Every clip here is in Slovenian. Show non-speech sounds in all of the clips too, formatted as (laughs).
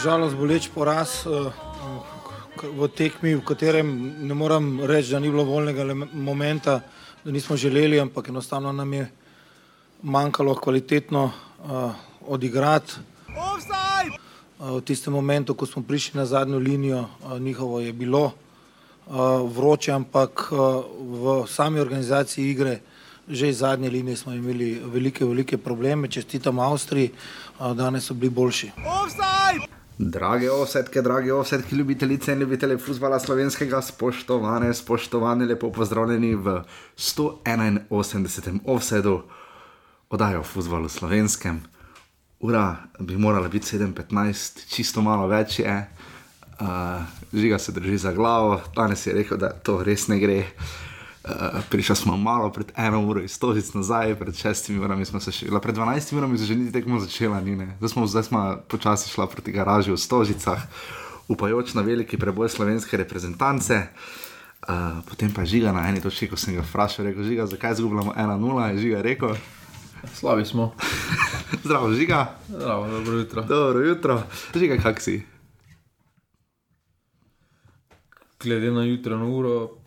Nažalost, boleč poraz uh, v tekmi, v katerem ne morem reči, da ni bilo volnega momenta, da nismo želeli, ampak enostavno nam je manjkalo kvalitetno uh, odigrati. Uh, v tistem momentu, ko smo prišli na zadnjo linijo, njihovo je bilo vroče, ampak v sami organizaciji igre že iz zadnje linije smo imeli velike, velike probleme, čestitam Avstriji, danes so bili boljši. Drage osetke, drage osetke, ljubitelice in ljubitelji futbola slovenskega, spoštovane, spoštovane, lepo pozdravljeni v 181. offsetu oddajo o futbalu slovenskem. Ura bi morala biti 7:15, čisto malo več je, uh, žiga se drži za glavo, danes je rekel, da to res ne gre. Uh, prišli smo malo pred eno uro iz Tožic nazaj, pred šestimi urami smo se še, pred dvanajstimi urami že niti tekmo začela, ni ne. Zdaj smo, zdaj smo počasi šla proti garaži v Stožicah, upajoč na veliki preboj slovenske reprezentance. Uh, potem pa žiga na eni točki, ko sem ga vprašal, rekel, žiga, zakaj izgubljamo 1-0, je žiga rekel. Slavi smo. (laughs) Zdravo, žiga. Zdravo, dobro jutro. Dobro jutro. Žiga, kak si? Glede na jutro, na uro,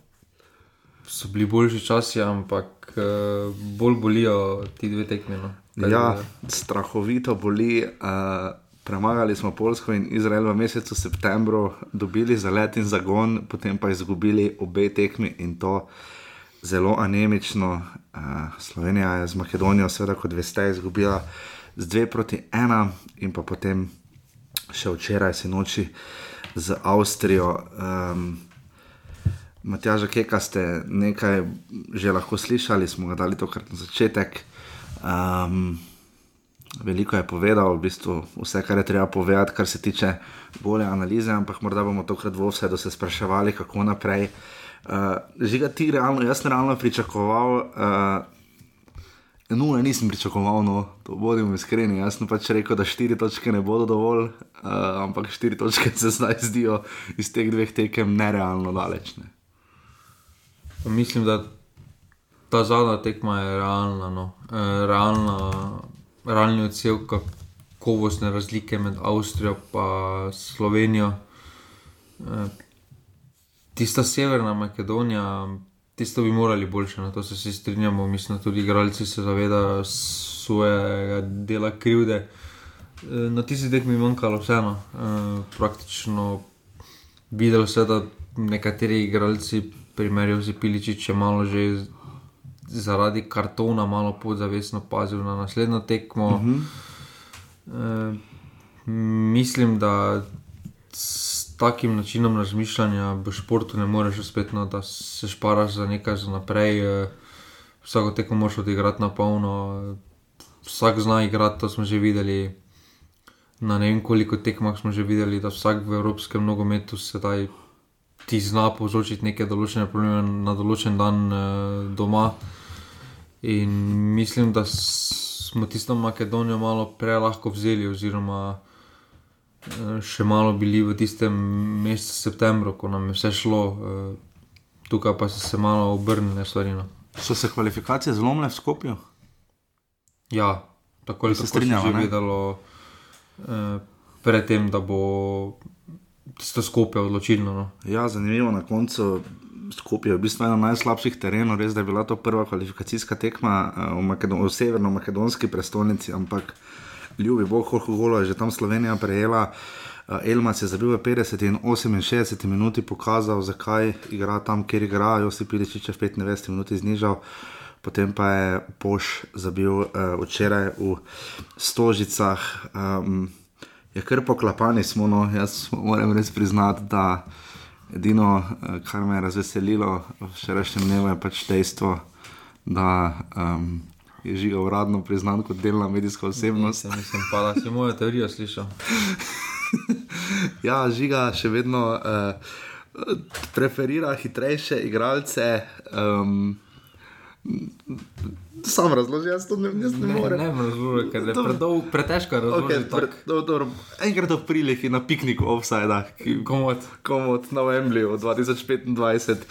so bili boljši časi, ampak uh, bolj bolijo ti dve tekmi. No. Ja, strahovito boli. Uh, premagali smo Polsko in Izrael v mesecu septembru, dobili za let in zagon, potem pa izgubili obe tekmi in to zelo anemično. Uh, Slovenija je z Makedonijo, seveda, kot veste, izgubila z dve proti ena in pa potem še včeraj se noči z Avstrijo. Um, Matjaža Keka ste nekaj že lahko slišali, smo ga dali tokrat na začetek. Um, veliko je povedal, v bistvu vse, kar je treba povedati, kar se tiče bolje analize, ampak morda bomo tokrat vse do se spraševali, kako naprej. Uh, Žiga ti realno, jaz sem realno pričakoval. Uh, No, nisem pričakoval, no, to bodimo iskreni. Jaz sem pač rekel, da štiri točke ne bodo dovolj, uh, ampak štiri točke se zdaj zdijo iz teh dveh tekem nerealno daleč. Ne. Mislim, da ta zadnja tekma je realna. No. E, realna realni odsev kakovostne razlike med Avstrijo in Slovenijo. E, tista severna Makedonija, tisto bi morali boljše, na no. to se vsi strinjamo. Mislim, da tudi igralci se zavedajo svojega dela krivde. E, na tisti tekmi je manjkalo vseeno. Praktično videl se, da nekateri igralci primerjal z Piličič, je malo že zaradi kartona, malo podzavestno pazil na naslednjo tekmo. Uh -huh. e, mislim, da s takim načinom razmišljanja v športu ne moreš uspeti, no, da se šparaš za nekaj za naprej. E, vsako tekmo moraš odigrati na polno, vsak zna igrati, to smo že videli. Na ne vem koliko tekmah smo že videli, da vsak v evropskem nogometu sedaj ti zna povzročiti neke določene probleme na določen dan uh, doma. In mislim, da smo tisto Makedonijo malo prelahko vzeli, oziroma uh, še malo bili v tistem mesecu septembru, ko nam je vse šlo, uh, tukaj pa so se malo obrnile stvari. No. So se kvalifikacije zlomile v Skopju? Ja, tako je se strinjalo. Predtem, da bo tisto skupaj odločilno. No. Ja, zanimivo na koncu. Skopje je v bistvu ena najslabših terenov, res da je bila to prva kvalifikacijska tekma uh, v, Makedon v severno-makedonski prestolnici, ampak ljubi Bog, koliko golo je že tam Slovenija prejela. Uh, Elmas je zabil v 50 in 68 minuti, pokazal, zakaj igra tam, kjer igra, Josip Piličič je v 95 minuti znižal. Potem pa je Poš zabil uh, včeraj v Stožicah. Um, je kar poklapani smo. No. Jaz moram res priznati, da edino, eh, kar me je razveselilo v včerajšnjem dnevu, je pač dejstvo, da um, je žiga uradno priznan kot delna medijska osebnost. Nisem, nisem pa da si mojo teorijo slišal. (laughs) ja, žiga še vedno uh, preferira hitrejše igralce. Um, Sam razloži, jaz to ne, ne, ne morem. Ne, ne razloži, ker je predolgo, pretežko razložiti. Okay, pre, enkrat v priliki na pikniku offside, komod. komod na Wembleyju 2025.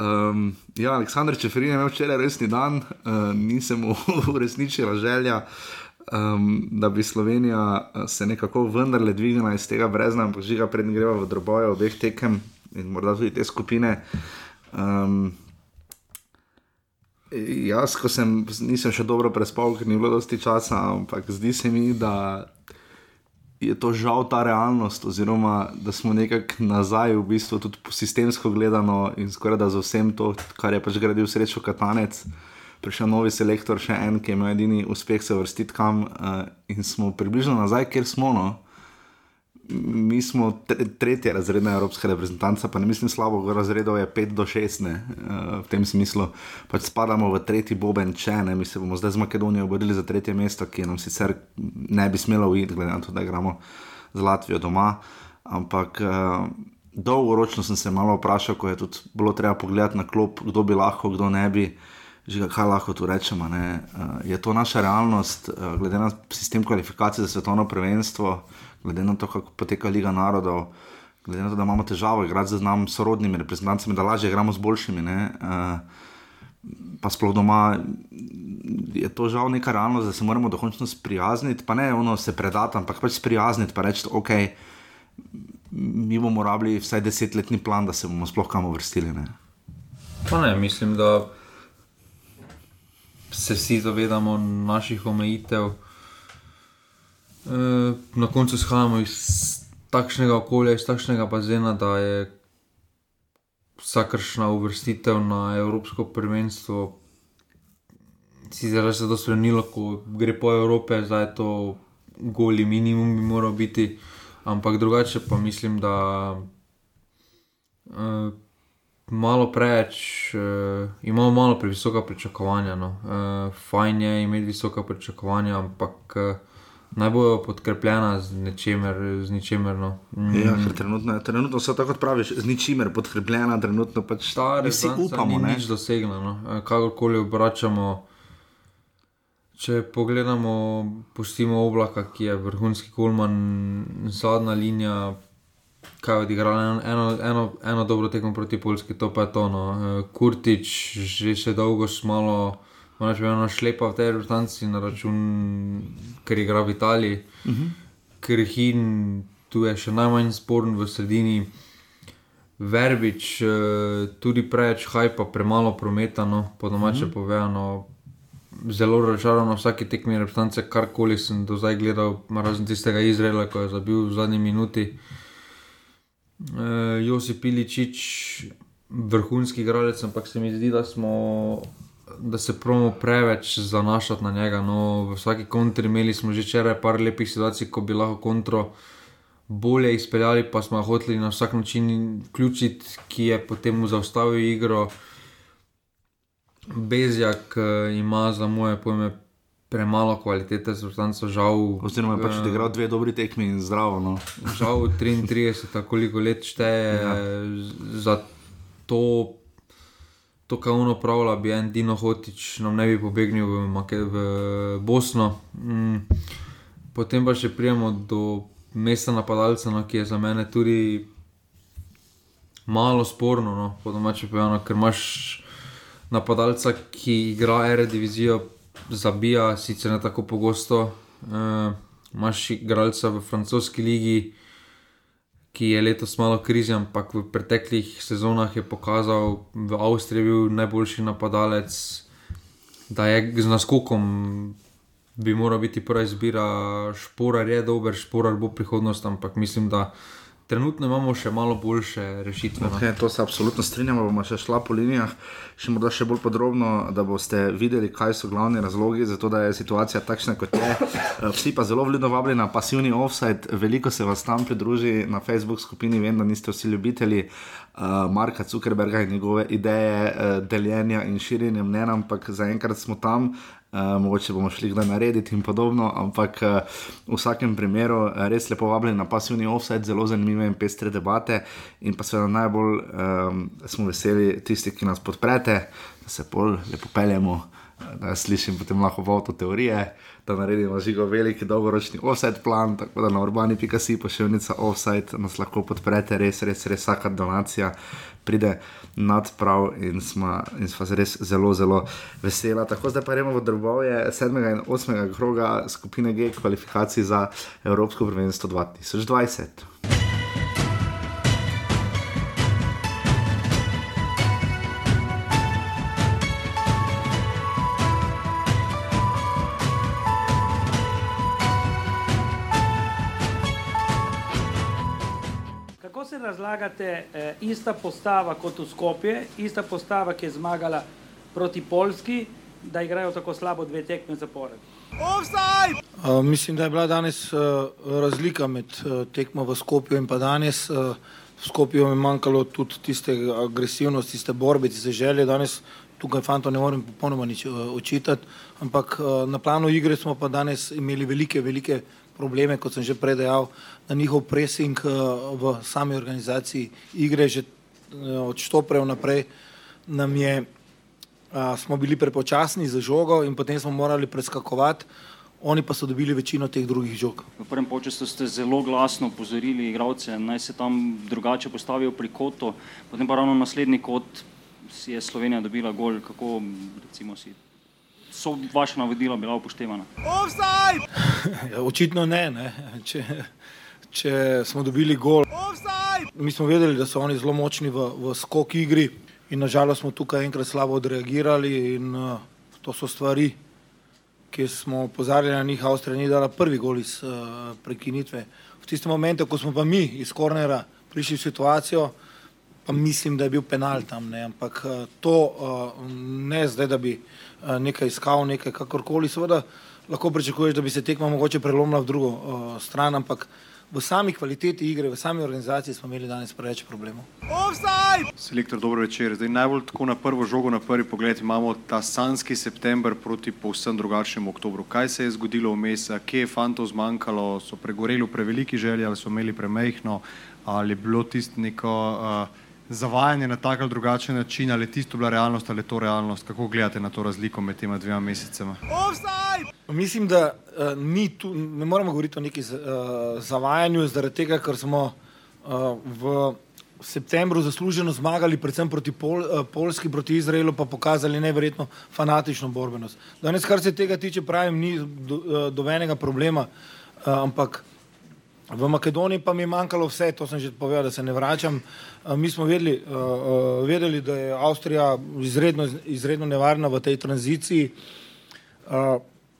Um, ja, Aleksandr Čeferin je imel včeraj resni dan, uh, nisem mu (laughs) uresničila želja. um, da bi Slovenija eh, se nekako vendarle dvignila iz tega brezna, ampak že ga prednji greva v droboje obeh tekem in morda tudi te skupine. Um, jaz, ko sem, nisem še dobro prespal, ker ni bilo dosti časa, ampak zdi se mi, da je to žal ta realnost, oziroma da smo nekako nazaj, v bistvu tudi sistemsko gledano in skoraj da za vsem to, kar je pač gradil srečo Katanec. Prišel novi selektor, še en, ki je imel edini uspeh se vrstiti kam, uh, in smo približno nazaj, kjer smo. No mi smo tretja razredna evropska reprezentanca, pa ne mislim slabo, razredov je 5 do 6, ne, uh, v tem smislu. Pač spadamo v tretji boben, če ne, mi se bomo zdaj z Makedonijo borili za tretje mesto, ki nam sicer ne bi smelo uiti, glede na to, da igramo z Latvijo doma. Ampak uh, dolgoročno sem se malo vprašal, ko je tudi bilo treba pogledati na klop, kdo bi lahko, kdo ne bi. Že kaj lahko tu rečemo? Uh, je to naša realnost, uh, glede na sistem kvalifikacij za svetovno prvenstvo, glede na to, kako poteka Liga narodov, glede na to, da imamo težave igrati z nami sorodnimi reprezentancami, da lažje igramo z boljšimi. Uh, pa sploh doma je to žal neka realnost, da se moramo dokončno sprijazniti, pa ne ono se predati, ampak pač sprijazniti in reči, ok. Mi bomo rabili vsaj desetletni plan, da se bomo sploh kam uvrstili. Ne? Ne, mislim, da se vsi zavedamo naših omejitev. Eh, na koncu izhajamo iz takšnega okolja, iz takšnega bazena, da je vsakršna uvrstitev na Evropsko prvenstvo. Sicer se je to spremenilo, ko gre po Evropi, zdaj je to goli minimum, bi moral biti, ampak drugače pa mislim, da uh, malo preveč uh, imamo malo previsoka pričakovanja. No. Uh, fajn je imeti visoka pričakovanja, ampak uh, naj bojo podkrepljena z ničemer. Z ničemer no. mm. ja, trenutno, trenutno so tako, kot praviš, z ničemer podkrepljena, trenutno pač stari. Vsi upamo, da nič dosegla. No. E, kakorkoli obračamo. Če pogledamo, pustimo oblaka, ki je vrhunski kulman, zadnja linija, kaj je odigrala eno, eno, eno dobro tekmo proti Poljski, to pa je to. No. E, Kurtič, že še dolgo smo malo. Ona je bila šlepa v tej reprezentanci na račun, ker igra v Italiji, uh mhm. -huh. ker Hin tu je še najmanj sporen v sredini. Verbič, eh, tudi preveč hajpa, premalo prometa, no, po domače uh mhm. -huh. povedano. Zelo razočaran na vsaki tekmi reprezentance, karkoli sem do zdaj gledal, razen tistega Izraela, ko je zabil v zadnji minuti. E, Josip Piličič, vrhunski igralec, ampak se mi zdi, da smo da se promo preveč zanašati na njega. No, v vsaki kontri imeli smo že včeraj par lepih situacij, ko bi lahko kontro bolje izpeljali, pa smo hoteli na vsak način vključiti, ki je potem zaustavil igro. Bezjak uh, ima za moje pojme premalo kvalitete, zvrstanca žal. Oziroma, je pač uh, igral dve dobri tekmi in zdravo. No. žal 33, koliko let šteje ja. za to to, kar ono pravlja, bi en Dino Hotič nam ne bi pobegnil v, Make, v Bosno. Mm. Potem pa še prijemo do mesta napadalca, no, ki je za mene tudi malo sporno, no, po domače povedano, ker imaš napadalca, ki igra ere divizijo, zabija, sicer ne tako pogosto. Uh, Máš igralca v francoski ligi, ki je letos malo krizi, ampak v preteklih sezonah je pokazal, da je v Avstriji bil najboljši napadalec, da je z naskokom bi moral biti prva izbira. Šporar je dober, šporar bo prihodnost, ampak mislim, da trenutno imamo še malo boljše rešitve. No. Okay, to se absolutno strinjamo, bomo še šla po linijah, še morda še bolj podrobno, da boste videli, kaj so glavni razlogi za to, da je situacija takšna, kot je. Eh, vsi pa zelo vljudno vabljeni na pasivni offside, veliko se vas tam pridruži na Facebook skupini, vem, da niste vsi ljubitelji. Uh, Marka Zuckerberga in njegove ideje uh, deljenja in širjenja mnenja, ampak zaenkrat smo tam, uh, mogoče bomo šli kdaj narediti in podobno, ampak uh, v vsakem primeru uh, res lepo vabljeni na pasivni offset, zelo zanimive in pestre debate. In pa seveda najbolj um, smo veseli tisti, ki nas podprete, da se bolj lepo peljemo. da slišim potem lahko voto teorije, da naredimo žigo veliki dolgoročni offset plan, tako da na urbani.si pošiljnica offset nas lahko podprete, res, res, res vsaka donacija pride nad prav in smo, in smo res zelo, zelo vesela. Tako zdaj pa gremo v drobove 7. in 8. kroga skupine G kvalifikacij za Evropsko prvenstvo 2020. razlagate, eh, ista postava kot v Skopje, ista postava, ki je zmagala proti Polski, da igrajo tako slabo dve tekme zapored. Uh, mislim, da je bila danes uh, razlika med uh, tekmo v Skopju in pa danes. Uh, v Skopju je manjkalo tudi tiste agresivnosti, tiste borbe, tiste želje. Danes tukaj fanto ne morem popolnoma nič uh, očitati, ampak uh, na planu igre smo pa danes imeli velike, velike probleme, kot sem že prej dejal, na njihov pressing eh, v sami organizaciji igre, že eh, od štoprev naprej nam je, a, smo bili prepočasni za žogo in potem smo morali preskakovati, oni pa so dobili večino teh drugih žog. V prvem času ste zelo glasno upozorili igralce, naj se tam drugače postavijo pri kotu, potem pa ravno naslednji kot si je Slovenija dobila gol, kako recimo si so vaše navodila bila upoštevana? (laughs) Ja, očitno ne. ne. Če, če smo dobili gol, Offside! mi smo vedeli, da so oni zelo močni v, v skok igri in nažalost smo tukaj enkrat slabo odreagirali in uh, to so stvari, ki smo opozarjali na njih, Avstrija ni dala prvi gol iz uh, prekinitve. V tistem momentu, ko smo pa mi iz kornera prišli v situacijo, pa mislim, da je bil penal tam, ne? ampak uh, to uh, ne zdaj, da bi uh, nekaj iskal, nekaj kakorkoli. Seveda lahko pričakuješ, da bi se tekma mogoče prelomila v drugo uh, stran, ampak v sami kvaliteti igre, v sami organizaciji smo imeli danes preveč problemov. Selektor, dobro večer. Zdaj, najbolj tako na prvo žogo, na prvi pogled imamo ta sanski september proti povsem drugačnemu oktobru. Kaj se je zgodilo vmes, kje je fantov zmanjkalo, so pregoreli v preveliki želji ali so imeli premehno, ali je bilo tisto neko. Uh, zavajanje na tak ali drugačen način, ali je tisto bila realnost ali je to realnost, kako gledate na to razliko med tema dvema mesecema? Mislim, da uh, tu, ne moramo govoriti o neki uh, zavajanju, zaradi tega, ker smo uh, v septembru zasluženo zmagali, predvsem proti Pol, uh, Polski, proti Izraelu, pa pokazali neverjetno fanatično borbenost. Danes, kar se tega tiče, pravim, ni do, uh, dovenega problema, uh, ampak V Makedoniji pa mi je manjkalo vse, to sem že povedal, da se ne vračam. Mi smo vedeli, vedeli da je Avstrija izredno, izredno nevarna v tej tranziciji,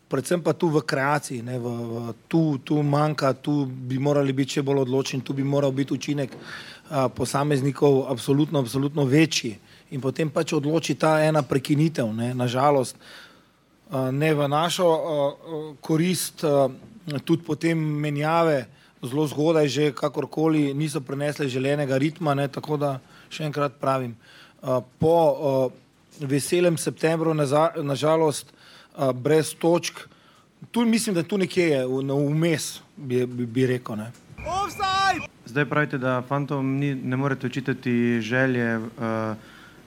predvsem pa tu v kreaciji, ne, v, v, tu, tu manjka, tu bi morali biti še bolj odločni, tu bi moral biti učinek posameznikov absolutno, absolutno večji. In potem pač odloči ta ena prekinitev, ne, nažalost, ne v našo korist, tudi potem menjave zelo zgodaj, že kakorkoli niso prenesli želenega ritma. Ne, tako da še enkrat pravim, po veselem septembru, nažalost, na brez točk, tu mislim, da tu nekje je vmes, bi, bi, bi rekel. Ne. Zdaj pravite, da fantom ni, ne morete očitati želje, uh,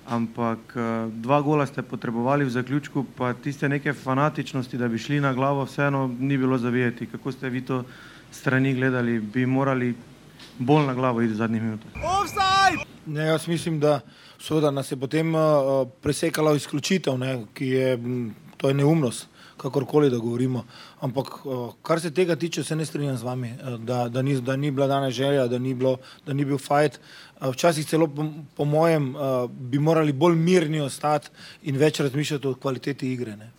ampak uh, dva gola ste potrebovali v zaključku, pa tiste neke fanatičnosti, da bi šli na glavo, vseeno ni bilo zavijeti. Kako ste vi to? Strani gledali, bi morali bolj na glavo iti v zadnjih minutah. Ne, jaz mislim, da seveda, nas je potem uh, presekala izključitev, ne, ki je, to je neumnost, kakorkoli da govorimo. Ampak uh, kar se tega tiče, se ne strinjam z vami, da, da, ni, da ni bila dana želja, da ni, bilo, da ni bil fajt. Uh, včasih celo po, po mojem uh, bi morali bolj mirni ostati in več razmišljati o kvaliteti igre. Ne.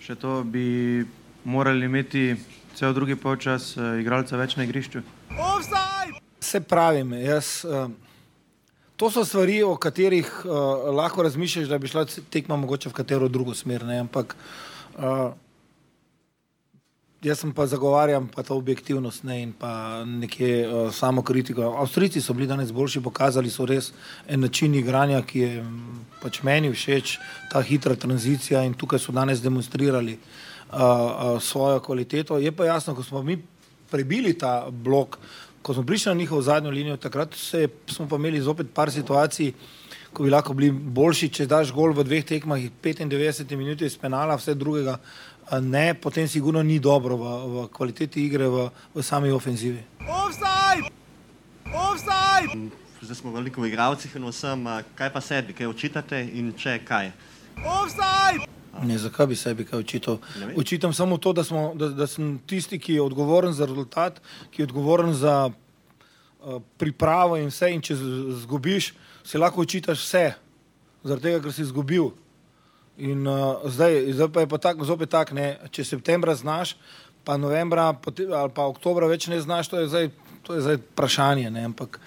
Še to bi morali imeti cel drugi polčas uh, igralca več na igrišču? Se pravim, jaz. Uh, to so stvari, o katerih uh, lahko razmišljaš, da bi šla tekma mogoče v katero drugo smer. Ne? Ampak uh, jaz pa zagovarjam pa to objektivnost ne? in pa nekje uh, samo kritiko. Avstrijci so bili danes boljši, pokazali so res en način igranja, ki je pač meni všeč, ta hitra tranzicija in tukaj so danes demonstrirali uh, svojo kvaliteto. Je pa jasno, ko smo mi prebili ta blok, ko smo prišli na njihovo zadnjo linijo, takrat se, smo pa imeli zopet par situacij, ko bi lahko bili boljši, če daš gol v dveh tekmah, 95 minut iz penala, vse drugega uh, ne, potem sigurno ni dobro v, v kvaliteti igre, v, v sami ofenzivi. Offside! Offside! Zdaj smo veliko v igravcih in vsem, kaj pa sebi, kaj očitate in če kaj? Offside! Ne, zakaj bi sebi kaj očital? Očitam samo to, da, smo, da, da sem tisti, ki je odgovoren za rezultat, ki je odgovoren za uh, pripravo in vse. In če zgubiš, si lahko očitaš vse, zaradi tega, ker si izgubil. In uh, zdaj, zdaj pa je pa tak, zopet tak, ne, če septembra znaš, pa novembra ali pa oktobra več ne znaš, to je zdaj, to je zdaj vprašanje. Ne, ampak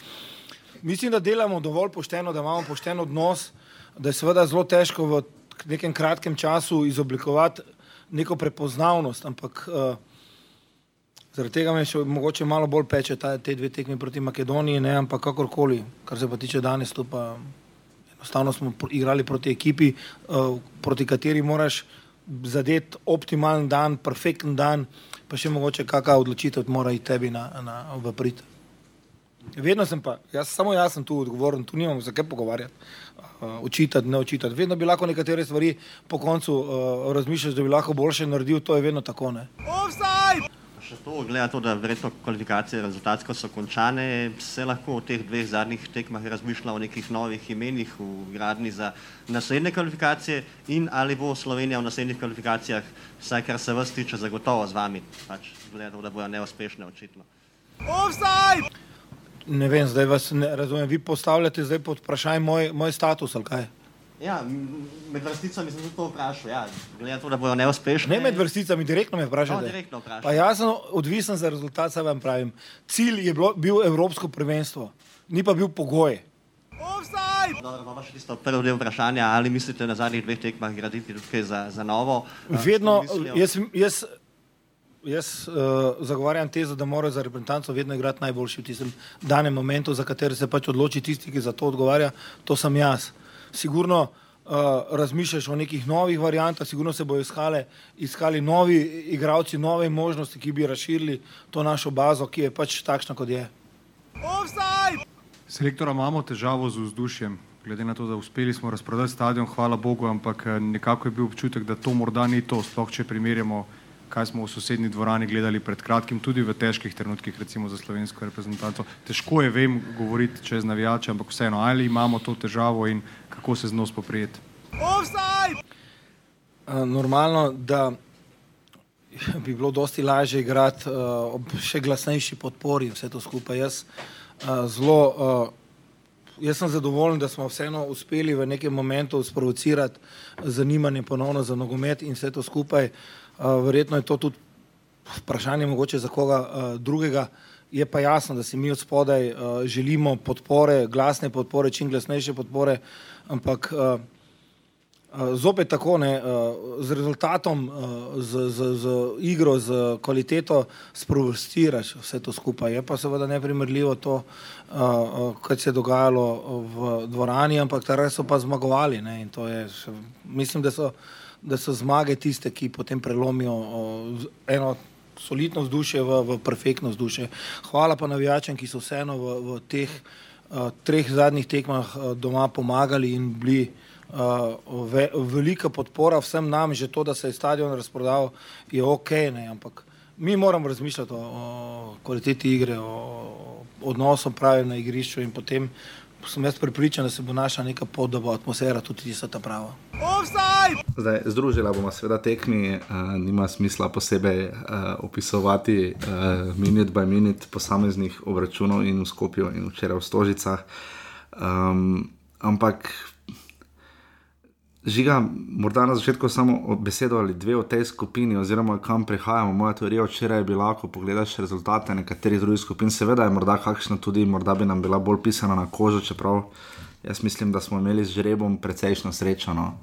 mislim, da delamo dovolj pošteno, da imamo pošten odnos, da je seveda zelo težko v nekem kratkem času izoblikovati neko prepoznavnost, ampak uh, zaradi tega me še mogoče malo bolj peče ta, te dve tekmi proti Makedoniji, ne, ampak kakorkoli, kar se pa tiče danes, to pa enostavno smo igrali proti ekipi, uh, proti kateri moraš zadeti optimalen dan, perfekten dan, pa še mogoče kakšna odločitev mora iti tebi na, na, v prid. Vedno sem pa, jaz, samo jaz sem tu odgovoren, tu nimamo za kaj pogovarjati uh, učitati, ne učitati. Vedno bi lahko nekatere stvari po koncu uh, razmišljati, da bi lahko boljše naredil, to je vedno tako. Še to, glede to, da verjetno kvalifikacije rezultatsko so končane, se lahko v teh dveh zadnjih tekmah razmišlja o nekih novih imenih v gradni za naslednje kvalifikacije in ali bo Slovenija v naslednjih kvalifikacijah, vsaj kar se vas tiče, zagotovo z vami, pač glede to, da bojo neuspešne očitno. Offside! Ne vem, zdaj vas ne razumem. Vi postavljate zdaj pod vprašanje moj, moj status ali kaj? Ja, med vrsticami sem tudi to vprašal. Ja. Glede to, da bodo neuspešni. Ne med vrsticami, direktno me vprašate. No, direktno vprašam. Pa jaz sem odvisen za rezultat, se vam pravim. Cilj je bilo, bil evropsko prvenstvo, ni pa bil pogoj. Dobro, pa še tisto prvo del vprašanja, ali mislite na zadnjih dveh tekmah graditi tukaj za, za novo? Vedno, jaz, jaz Jaz uh, zagovarjam tezo, da mora za reprezentanco vedno igrati najboljši v tistem danem momentu, za katere se pač odloči tisti, ki za to odgovarja, to sem jaz. Sigurno uh, razmišljaš o nekih novih variantah, sigurno se bodo iskale, iskali novi igravci, nove možnosti, ki bi razširili to našo bazo, ki je pač takšna, kot je. Selektora imamo težavo z vzdušjem. Glede na to, da uspeli smo razprodati stadion, hvala Bogu, ampak eh, nekako je bil občutek, da to morda ni to, sploh če primerjamo kaj smo v sosednji dvorani gledali pred kratkim, tudi v težkih trenutkih, recimo za slovensko reprezentanco. Težko je, vem, govoriti čez navijače, ampak vseeno, ali imamo to težavo in kako se z njo spoprijeti. Normalno, da bi bilo dosti lažje igrati uh, ob še glasnejši podpori vse to skupaj. Jaz, uh, zelo, uh, jaz sem zadovoljen, da smo vseeno uspeli v nekem momentu sprovocirati zanimanje ponovno za nogomet in vse to skupaj. Uh, verjetno je to tudi vprašanje mogoče za koga uh, drugega. Je pa jasno, da si mi od spodaj uh, želimo podpore, glasne podpore, čim glasnejše podpore, ampak zopet tako ne, z rezultatom, z, z, z igro, z kvaliteto sprovociraš vse to skupaj. Je pa seveda neprimerljivo to, kar se je dogajalo v dvorani, ampak takrat so pa zmagovali. Ne, je, mislim, da so da so zmage tiste, ki potem prelomijo eno solidno vzdušje v, v perfektno vzdušje. Hvala pa navijačem, ki so vseeno v, v teh uh, treh zadnjih tekmah uh, doma pomagali in bili uh, ve, velika podpora vsem nam, že to, da se je stadion razprodal, je ok, ne, ampak mi moramo razmišljati o, o kvaliteti igre, o odnosu pravim na igrišču in potem sem jaz pripričan, da se bo naša neka pot, da bo atmosfera tudi tista ta prava. Zdaj, združila bomo seveda tekmi, uh, nima smisla posebej uh, opisovati uh, minut by minut posameznih obračunov in v Skopju in včeraj v Stožicah. Um, ampak Žiga, morda na začetku samo besedo ali dve o tej skupini, oziroma kam prihajamo. Moja teorija včeraj je bila, ko pogledaš rezultate nekaterih drugih skupin, seveda je morda kakšna tudi, morda bi nam bila bolj pisana na kožo, čeprav jaz mislim, da smo imeli z žrebom precejšno srečo. No.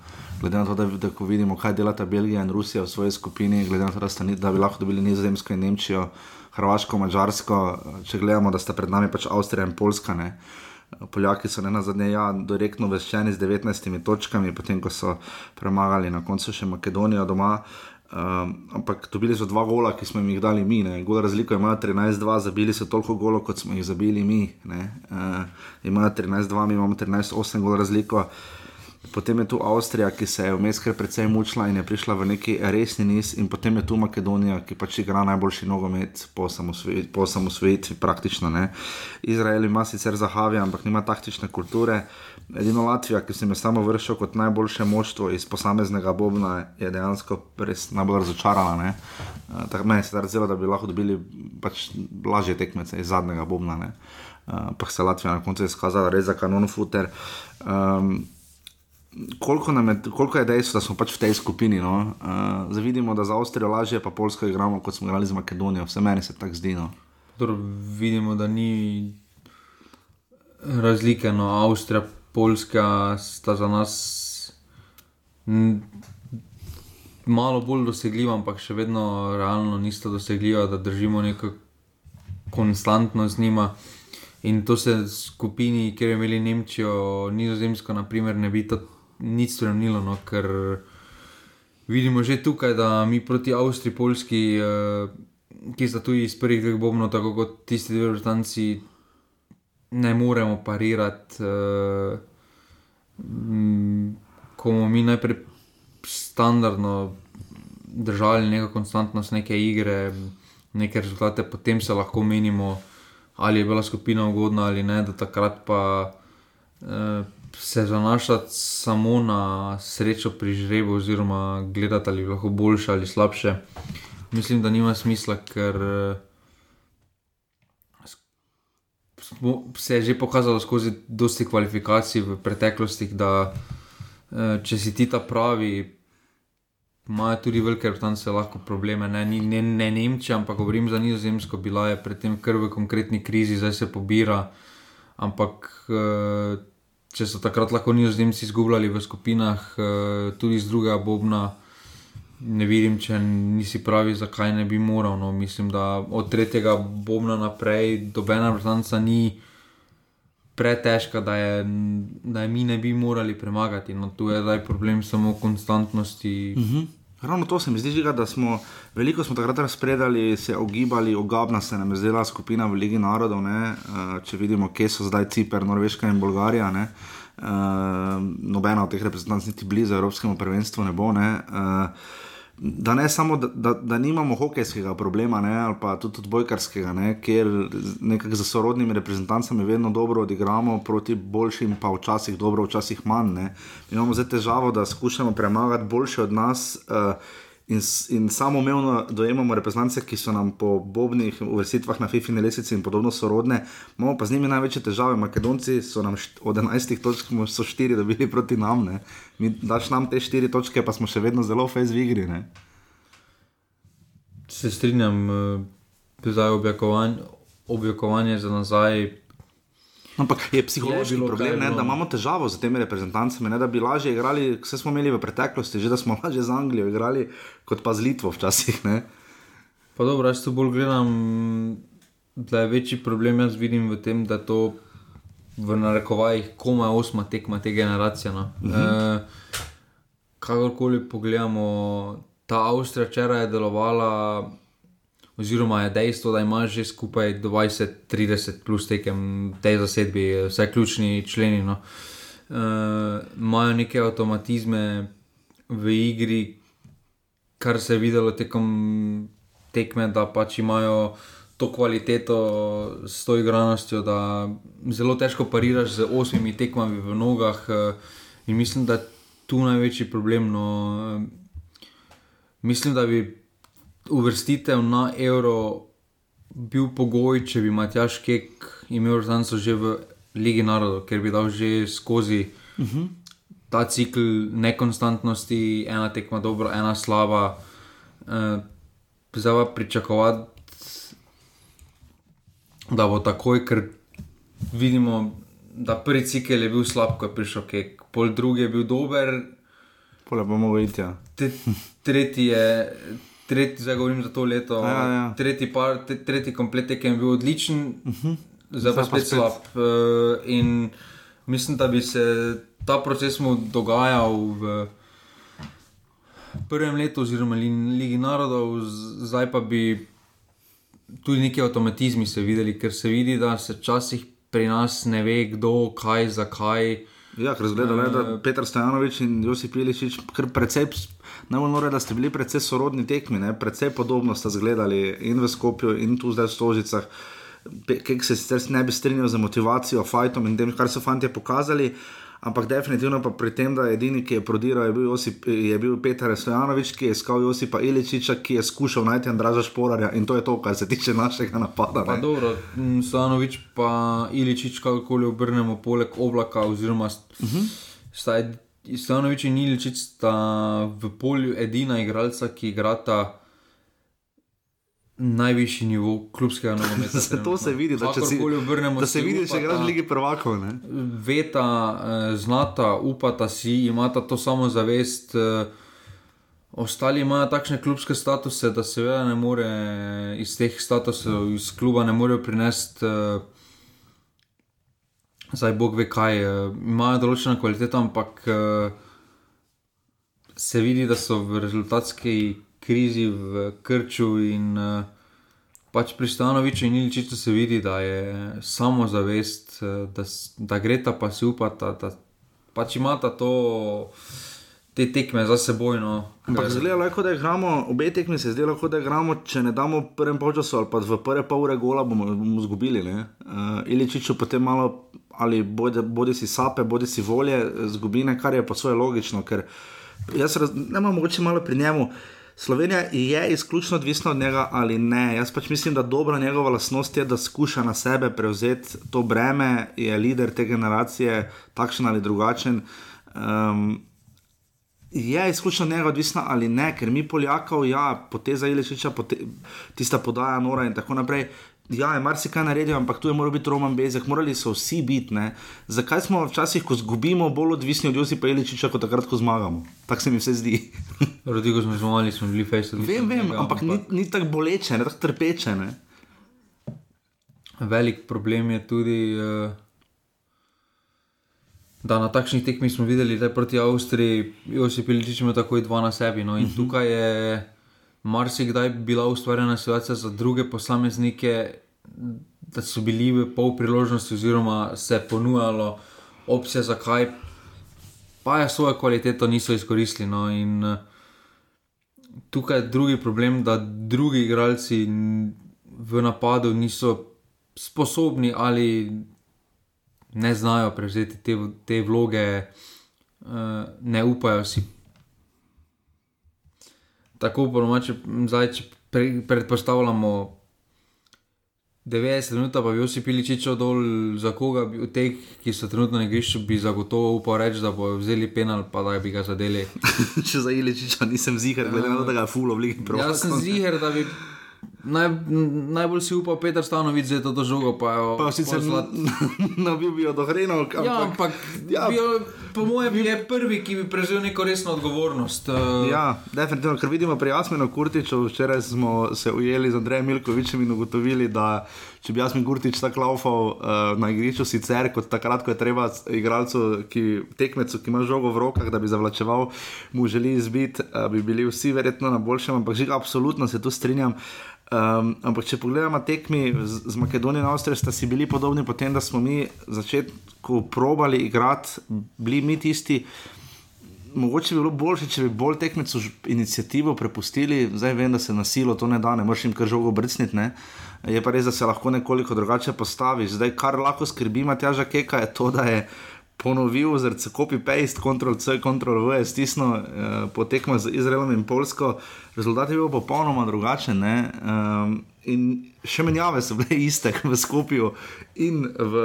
Glede na to, da, da vidimo, kaj delata Belgija in Rusija v svoji skupini, glede na to, da, sta, da bi lahko dobili Nizozemsko in Nemčijo, Hrvaško, Mačarsko, če gledamo, da sta pred nami pač Avstrija in Poljska. Ne. Poljaki so ne na zadnje, ja, direktno veščeni z 19 točkami, potem ko so premagali na koncu še Makedonijo doma. Um, ampak dobili so dva gola, ki smo jim jih dali mi. Ne. Gol razliko imajo 13-2, zabili so toliko golov, kot smo jih zabili mi. Uh, imajo 13-2, mi imamo 13-8 gol razliko. Potem je tu Avstrija, ki se je vmes kar precej mučila in je prišla v neki resni niz, in potem je tu Makedonija, ki pač igra najboljši nogomet po osamosvojitvi, praktično. Ne. Izrael ima sicer zahavje, ampak nima taktične kulture. Edino Latvija, ki se mi samo vršil kot najboljše moštvo iz posameznega Bobna, je dejansko res najbolj razočarana. Uh, tako meni se je zdelo, da bi lahko dobili pač lažje tekmece iz zadnjega Bobna. Uh, pa se Latvija na koncu izkazala res za kanon futer. Um, Koliko, je, koliko je dejstvo, da smo pač v tej skupini? No? Uh, zdaj vidimo, da za Avstrijo lažje, pa Poljsko igramo, kot smo igrali z Makedonijo. Vse meni se tako zdi. No? Dobro, vidimo, da ni razlike. No, Avstrija, Poljska sta za nas malo bolj dosegljiva, ampak še vedno realno nista dosegljiva, da držimo neko konstantno z njima. In to se skupini, kjer je imeli Nemčijo, Nizozemsko, naprimer, ne bi to nič spremenilo, no, ker vidimo že tukaj, da mi proti Avstriji, Poljski, eh, ki sta tu iz prvih dveh bombov, tako kot tisti dve vrtanci ne moremo parirati. Uh, ko bomo mi najprej standardno držali neko konstantnost neke igre, neke rezultate, potem se lahko menimo, ali je bila skupina ugodna ali ne, da takrat pa uh, se zanašati samo na srečo pri žrebu, oziroma gledati ali lahko boljše ali slabše. Mislim, da nima smisla, ker. Uh, se je že pokazalo skozi dosti kvalifikacij v preteklosti, da eh, če si ti ta pravi, imajo tudi velike vrtance lahko probleme. Ne, ne, ne Nemčija, ampak govorim za Nizozemsko, bila je predtem kar v konkretni krizi, zdaj se pobira. Ampak eh, če so takrat lahko Nizozemci izgubljali v skupinah, eh, tudi z druga Bobna ne vidim, če nisi pravi, zakaj ne bi moral. No, mislim, da od tretjega bomna naprej, dobena vrtanca ni pretežka, da je, da je mi ne bi morali premagati. No, tu je zdaj problem samo konstantnosti. Uh mhm. -huh. Ravno to se mi zdi, da smo veliko smo takrat razpredali, se ogibali, ogabna se nam je zdela skupina v Ligi narodov. Ne? Eh, če vidimo, kje so zdaj Cipr, Norveška in Bolgarija. Ne? Uh, nobena od teh reprezentantov, niti blizu Evropskemu prvenstvu, ne bo. Ne? Uh, da ne samo, da, da, da nimamo hokejskega problema, ne, ali pa tudi odbojkarskega, ne, kjer nekako za sorodnimi reprezentancami vedno dobro odigramo, proti boljšim, pa včasih dobro, včasih manj. Ne. Imamo zdaj težavo, da skušamo premagati boljše od nas. Uh, In, in samo umevno dojemamo reprezentance, ki so nam po bobnih vrstitvah na FIFI lesici in podobno sorodne, imamo pa z njimi največje težave. Makedonci so nam od 11 točk, so 4 dobili proti nam, ne. mi daš nam te 4 točke, pa smo še vedno zelo fez v igri. Ne. Se strinjam, da eh, je objakovanje, objakovanje za nazaj Ampak je psihološki je problem, ne, da imamo težavo z temi reprezentancami, ne, da bi lažje igrali, vse smo imeli v preteklosti, že da smo (laughs) lažje z Anglijo igrali, kot pa z Litvo včasih. Ne. Pa dobro, jaz to bolj gledam, da je večji problem, jaz vidim v tem, da to v narekovajih koma osma tekma te generacije. No. Uh -huh. e, kakorkoli pogledamo, ta Avstrija včeraj je delovala oziroma je dejstvo, da imaš že skupaj 20-30 plus tekem tej zasedbi, vse ključni členi. No. Uh, imajo neke avtomatizme v igri, kar se je videlo tekom tekme, da pač imajo to kvaliteto s to igranostjo, da zelo težko pariraš z osmimi tekmami v nogah. Uh, in mislim, da je tu največji problem. No. Uh, mislim, da bi uvrstitev na evro bil pogoj, če bi Matjaš Kek imel znanstvo že v Ligi narodov, ker bi dal že skozi uh -huh. ta cikl nekonstantnosti, ena tekma dobro, ena slaba. Uh, zdaj pa pričakovati, da bo takoj, ker vidimo, da prvi cikl je bil slab, ko je prišel Kek, pol drugi je bil dober. Pole bomo videti. Ja. Tretji je tretji, zdaj govorim za to leto, ja, ja. tretji, par, tretji komplet je bil odličen, uh mhm. -huh. zdaj pa spet slab. Uh, in mislim, da bi se ta proces mu dogajal v, prvem letu, oziroma Li- Ligi narodov, zdaj pa bi tudi neki avtomatizmi se videli, ker se vidi, da se včasih pri nas ne ve, kdo, kaj, zakaj. Ja, ker zgleda, le, Eh. da Petr Stojanovič in Josip Iličič, kar precej, najbolj nore, da ste bili precej sorodni tekmi, ne? precej podobno ste zgledali in v Skopju, in tu zdaj v Stožicah. Kaj se sicer ne bi strinjal z motivacijo, fajtom in tem, kar so fanti pokazali. Ampak definitivno pa pri tem, da je edini, ki je prodiral, je bil, Josip, je bil Petar Stojanovič, ki je iskal Josipa Iličiča, ki je skušal najti Andraža Šporarja in to je to, kar se tiče našega napada. Pa ne. dobro, m, Stanovič pa Iličič, kakorkoli obrnemo, poleg oblaka, oziroma uh -huh. sta, Stanovič in Iličič sta v polju edina igralca, ki igrata najvišji nivo klubskega nogometa. (laughs) Zato se vidi, da, če si, Kakorkoli obrnemo, da se vidi, če igraš v Ligi prvakov. Ne? veta, eh, znata, upata si, imata to samozavest. eh, Ostali imajo takšne klubske statuse, da seveda ne more iz teh statusov, iz kluba ne morejo prinesti, eh, zdaj Bog ve kaj, eh, imajo določeno kvaliteto, ampak eh, se vidi, da so v rezultatski krizi, v krču in eh, pač pri Stanoviču in Iličiču se vidi, da je samozavest, eh, da, da greta pa si upata, da pač imata to, te tekme za seboj. No, Ampak zgleda, kot da igramo, obe tekmi se zdelo, da igramo, če ne damo v prvem polčasu ali pa v prve pol ure gola, bomo, bomo izgubili. Uh, Iličiču potem malo ali bodi, bodi si sape, bodi si volje, zgubine, kar je pa svoje logično, ker jaz raz, ne imam mogoče malo pri njemu. Slovenija je izključno odvisna od njega ali ne. Jaz pač mislim, da dobra njegova lastnost je, da skuša na sebe prevzeti to breme, je voditelj te generacije, takšen ali drugačen. Um, je izključno njega odvisna ali ne, ker mi Poljakov, ja, poteza Iličiča, pote, tista podaja Nora in tako naprej. Ja, je marsikaj naredil, ampak tu je moral biti Roman Bezek, morali so vsi biti. Ne? Zakaj smo včasih, ko izgubimo, bolj odvisni od Josipa Iličiča, kot takrat, ko zmagamo? Tako se mi vse zdi. (laughs) Rodrigo smo zmagali, smo bili fejs. vem, vem, ampak ni, ni tako boleče, ne tako trpeče. Ne? Velik problem je tudi, eh, da na takšnih tekmih smo videli, da je proti Avstriji Josip Iličič imel takoj dva na sebi. No, in tukaj je marsikdaj bila ustvarjena situacija za druge posameznike, da so bili v pol priložnosti, oziroma se je ponujalo opcije, zakaj pa je svojo kvaliteto niso izkoristili. No, in eh, tukaj je drugi problem, da drugi igralci v napadu niso sposobni ali ne znajo prevzeti te, te vloge, uh, ne upajo si. Tako po domače, m, zdaj, če pre, predpostavljamo 90 minut, pa bi Josip Iličičev dol za koga od teh, ki so trenutno na igrišču, bi zagotovo upal reči, da bodo vzeli penal, pa da bi ga zadeli. (laughs) Če za Iličiča nisem zihar, glede na to, da ga je fulo v Ligi prvakov. Jaz sem ziger, da bi naj, najbolj si upal Peter Stanovic za to žogo, pa jo Pa sicer pol slat- ne bi bil dohrenil, Ja, ampak Ja. ja. Bil, po mojem je prvi, ki bi prevzel neko resno odgovornost. Uh, Ja, definitivno, ker vidimo pri Jasminu Kurtiču, včeraj smo se ujeli z Andrejem Milkovičem in ugotovili, da če bi Jasmin Kurtič tako laufal uh, na igrišču, sicer kot takrat, ko je treba igralcu, ki, tekmecu, ki ima žogo v rokah, da bi zavlačeval, mu želi izbiti, uh, bi bili vsi verjetno na boljšem, ampak že absolutno se tu strinjam. Um, ampak če pogledamo tekmi z, z Makedonijo in Avstrijo, sta si bili podobni potem, da smo mi začetku probali igrati, bili mi tisti, mogoče bi bilo bolje, če bi bolj tekmecu ž- inicijativo prepustili, zdaj vem, da se na silo to ne da, ne moreš jim kar žogo brcniti. Ne? Je pa res, da se lahko nekoliko drugače postaviš. Zdaj, kar lahko skrbi Matjaža Keka, je to, da je ponovil z copy-paste, Ctrl-C, Ctrl-V, stisnil eh, po tekmah z Izraelom in Polsko. Rezultat je bil popolnoma drugačen. ne. Um, in še menjave so bile iste (laughs) v Skopju in v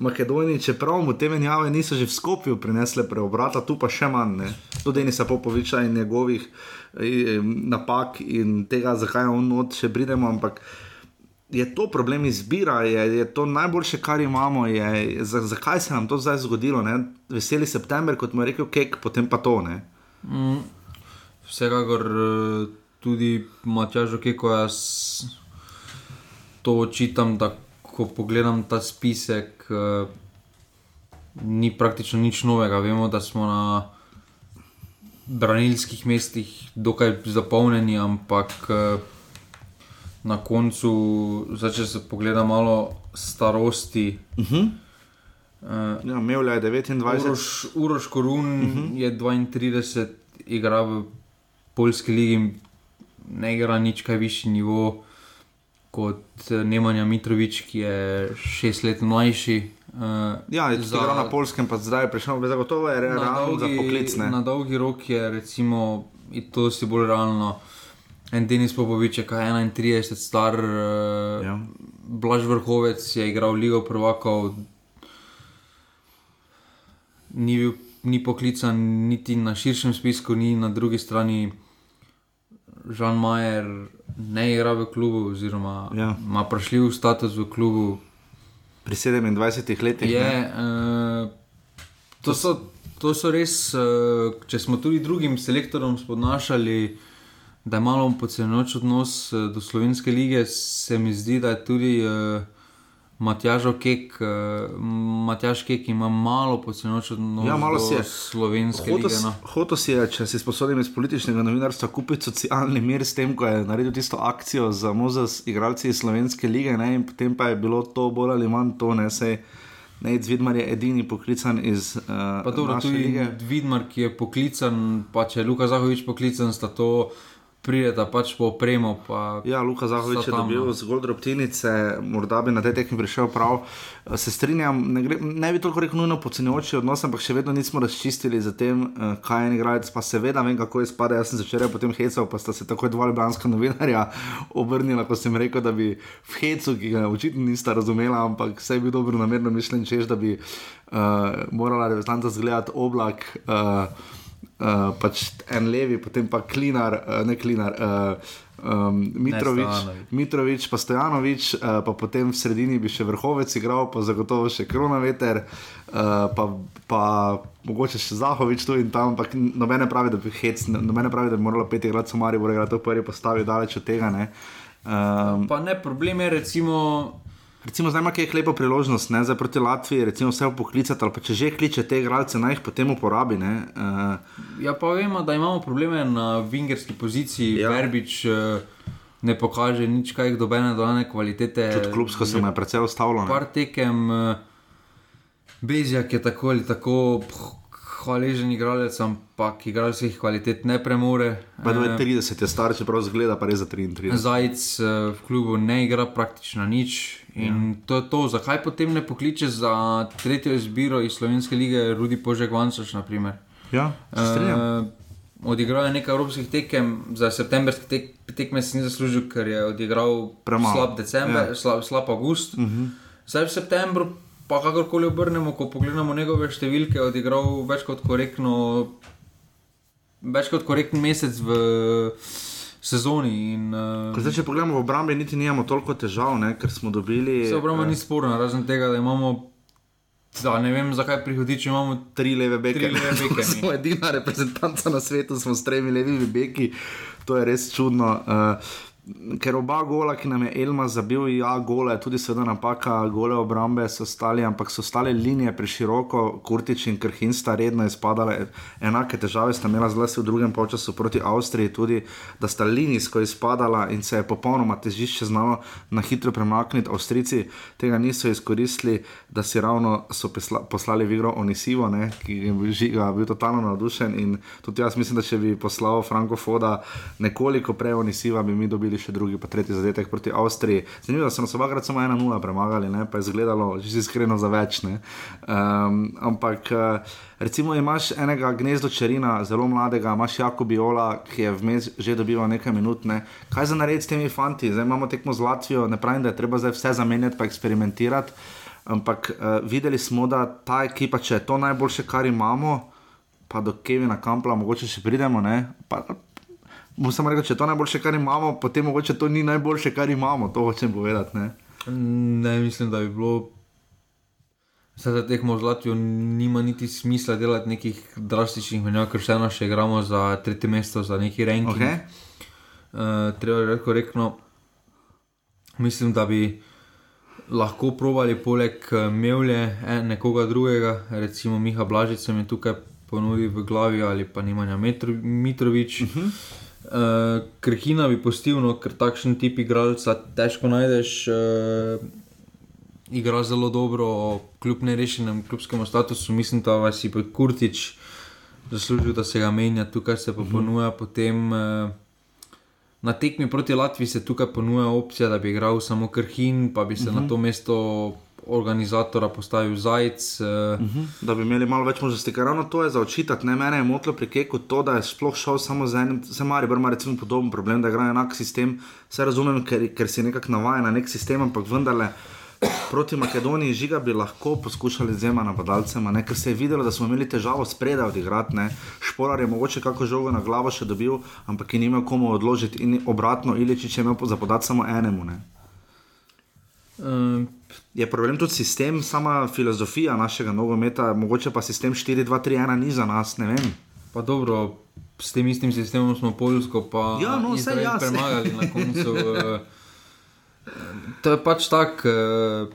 Makedoniji, čeprav mu te menjave niso že v Skopju prinesle preobrata, tu pa še manj. Ne. Do Denisa Popoviča in njegovih eh, napak in tega, zakaj je on not, še pridemo, ampak je to problem izbira, je, je to najboljše, kar imamo. Je, za, zakaj se nam to zdaj zgodilo? Ne? Veseli september, kot mu je rekel Kek, potem pa to. Ne? Vsekakor eh, tudi Matjažu Keko jaz to očitam, da ko pogledam ta spisek, eh, ni praktično nič novega. Vemo, da smo na branilskih mestih dokaj zapolnjeni, ampak uh, na koncu, zdaj, če se pogleda malo starosti. Uh -huh. uh, Ja, Mevlja je 29. Uroš, Uroš Korun uh -huh. je 32, igra v Poljski ligi, ne igra nič kaj višji nivo kot eh, Nemanja Mitrovič, ki je šest let mlajši. Uh, Ja, je tudi igral na polskem, pa zdaj je prišel, zagotovo je na, realno za poklic. ne. na dolgi rok je recimo, in to si bolj realno. En Denis Popovič je kaj 31, star, uh, Ja. Blaž Vrhovec je igral Ligo prvakov, ni, bil, ni poklican niti na širšem spisku, ni na drugi strani. Žan Majer ne igra v klubu, oziroma Ja. ima prešljiv status v klubu. Pri 27 letih. Je, uh, to, so, to so res, uh, če smo tudi drugim selektorom spodnašali, da je malo podcenjujoč odnos uh, do slovenske lige, se mi zdi, da je tudi uh, Matjaž Kek, uh, Matjaž Kek ima malo podcenjujoč odnos Ja, malo do je. slovenske Hotel, lige. No. hotel si je, če si sposoben iz političnega novinarstva, kupiti socialni mir s tem, ko je naredil tisto akcijo za Mozes, igralci iz slovenske lige, ne, in potem pa je bilo to bolj ali manj to, ne se. Nec Vidmar je edini poklican iz uh, Pa dobro, tudi lige. Vidmar, ki je poklican, pa če je Luka Zahovič poklican, sta to prideta pač po opremo. Pa Ja, Luka Zahovič je dobil no. zgolj drobtinice, morda bi na tej tekmi prišel prav. Se strinjam, ne, gre, ne bi toliko rekel nujno podcenjujoči odnos, ampak še vedno nismo razčistili za tem, eh, kaj je en igralec. Pa seveda vem, kako je spada. Jaz sem začel potem hecal, pa sta se takoj dva ljubljanska novinarja (laughs) obrnila, ko sem rekel, da bi v hecu, ki ga očitno nista razumela, ampak vse je bil dobro namerno mišljen, češ, da bi uh, morala reprezentanca zgledati oblak. Uh, Uh, pač en levi, potem pa klinar, uh, ne klinar, uh, um, Mitrovič, Stojanović. Mitrovič, pa Stojanovič, uh, pa potem v sredini bi še vrhovec igral, pa zagotovo še kronaveter, uh, pa, pa mogoče še Zahovič tu in tam, ampak nobene pravi, da bi hec, nobene pravi, da bi moralo peti igrati Somari, bo igrati v prvi postavi, daleč od tega. Ne. Um, Pa ne, problem je recimo. Recimo, zdaj ima kaj lepo priložnost, ne, zdaj proti Latviji, recimo vse poklicati, ali pa če že kliče te igralce, naj jih potem uporabi. Ne, uh, Ja, pa vemo, da imamo probleme na vingerski poziciji, Ja. Verbič eh, ne pokaže nič kaj dobene dodane kvalitete. tudi klubsko se mu je precej ustavilo. ne. Par tekem, eh, Bezjak je tako ali tako ph, hvaležen igralec, ampak igralskih kvalitet ne premore. Pa Eh, 30 je star, čeprav zgleda pa res za 33. Zajec eh, v klubu ne igra praktično nič. In to je to, zakaj potem ne pokliče za tretjo izbiro iz Slovenske lige Rudi Požek Vansoš, naprimer. Ja, se strinjam. Uh, odigral je nekaj evropskih tekem, za septembrski tek, tekme si ni zaslužil, ker je odigral Premalo. slab december, Ja. Mhm. ja. slab, slab august. Uh -huh. Zdaj v septembru, pa kakorkoli obrnemo, ko pogledamo njegove številke, je odigral več kot korektno, več kot korekten mesec v sezoni. In, uh, Zdaj, če pogledamo v obrambi, niti nimamo toliko težav, ne, ker smo dobili Vse obramba eh, ni sporna, razen tega, da imamo. Da, ne vem, zakaj prihodiči imamo tri leve beke. Tri leve beke, (laughs) smo edina reprezentanca na svetu, smo s tremi levimi beki, to je res čudno. Uh, Ker oba gola, ki nam je Elma zabil, ja, gole, tudi seveda napaka, gole obrambe so stali, ampak so stale linije preširoko, Kurtič in Krhin sta redno izpadale. Enake težave sta imela zlasti v drugem polčasu proti Avstriji, tudi da sta linijsko izpadala in se je popolnoma težišče znalo na hitro premakniti. Avstrijci tega niso izkoristili, da si ravno so pesla, poslali v igro Onisivo, ne, ki je bil, žiga, bil totalno navdušen. In tudi jaz mislim, da če bi poslal Franko Foda nekoliko prej Onisiva, bi mi dobili še drugi, pa tretji zadetek proti Avstriji. Zanimivo, da so nas obakrat samo 1-0 premagali, ne, pa je izgledalo že iskreno za več. Um, ampak eh, recimo imaš enega gnezdo črina, zelo mladega, imaš Jakobiola, ki je vmes že dobival nekaj minut. Ne. Kaj za narediti s temi fanti? Zdaj imamo tekmo z Latvijo, ne pravim, da je treba zdaj vse zamenjati pa eksperimentirati. Ampak uh, videli smo, da ta ekipa, če je to najboljše, kar imamo, pa do Kevina Kampla, mogoče še pridemo. ne, Pa, bom samo rekel, če je to najboljše, kar imamo, potem mogoče to ni najboljše, kar imamo, to hočem povedati. Ne? Ne, mislim, da bi bilo. Zdaj, da tekmo z Latvijo, nima niti smisla delati nekih drastičnih menjav, ker vseeno še igramo za tretje mesto, za neki ranking. Okay. Uh, treba je korektno. Mislim, da bi lahko provali poleg eh, Mevlje eh, nekoga drugega, recimo Miha Blažic, mi tukaj ponudi v glavi ali pa Nimanja Metro, Mitrovič. Uh -huh. Uh, Krhina bi postil, no, ker takšen tip igralca težko najdeš. Uh, igra zelo dobro, kljub nerešenem klubskemu statusu, mislim, da vas je Kurtič zaslužil, da se ga menja, tukaj se pa -huh. ponuja potem. Uh, Na tekmi proti Latviji se tukaj ponuja opcija, da bi igral samo Krhin, pa bi se uh -huh. na Mhm. to mesto organizatora postavil Zajec. Uh, uh -huh. Da bi imeli malo več možnosti, ker ravno to je za očitati. Ne, mene je motilo pri Keku to, da je sploh šel samo z enim, se mari, ima recimo podoben problem, da igra enak sistem. Vse razumem, ker, ker si nekako navajen na nek sistem, ampak vendarle. Proti Makedoniji žiga bi lahko poskušali z dvema napadalcema, ne? ker se je videlo, da smo imeli težavo spredaj odigrati. Ne? Šporar je mogoče kako žogo na glavo še dobil, ampak je ni imel komu odložiti in obratno, Iličič je imel za podati samo enemu. Ne? uh, Je problem tudi sistem, sama filozofija našega nogometa, mogoče pa sistem 4-2-3-1 ni za nas, ne vem. pa dobro, s tem istim sistemom smo Poljsko pa Ja, no, ja, premagali na koncu. Uh, (laughs) to je pač tako. Uh,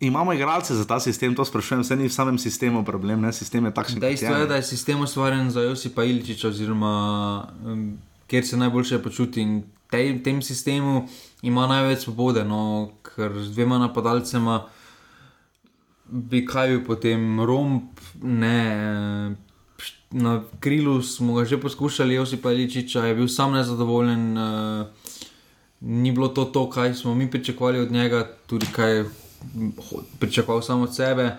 Imamo igralce za ta sistem, to sprašujem, vse ni v samem sistemu problem, ne? sistem je takšen. Dejstvo je, da je sistem ustvarjen za Josipa Iličiča, oziroma um, kjer se najboljše počuti. In tej, tem sistemu ima največ svobode, no, ker z dvema napadalcema bi kaj bil potem romp, ne. eh, Na krilu smo ga že poskušali, Josipa Iličiča je bil sam nezadovoljen. Uh, ni bilo to, to, kaj smo mi pričakovali od njega, tudi kaj je pričakoval samo od sebe.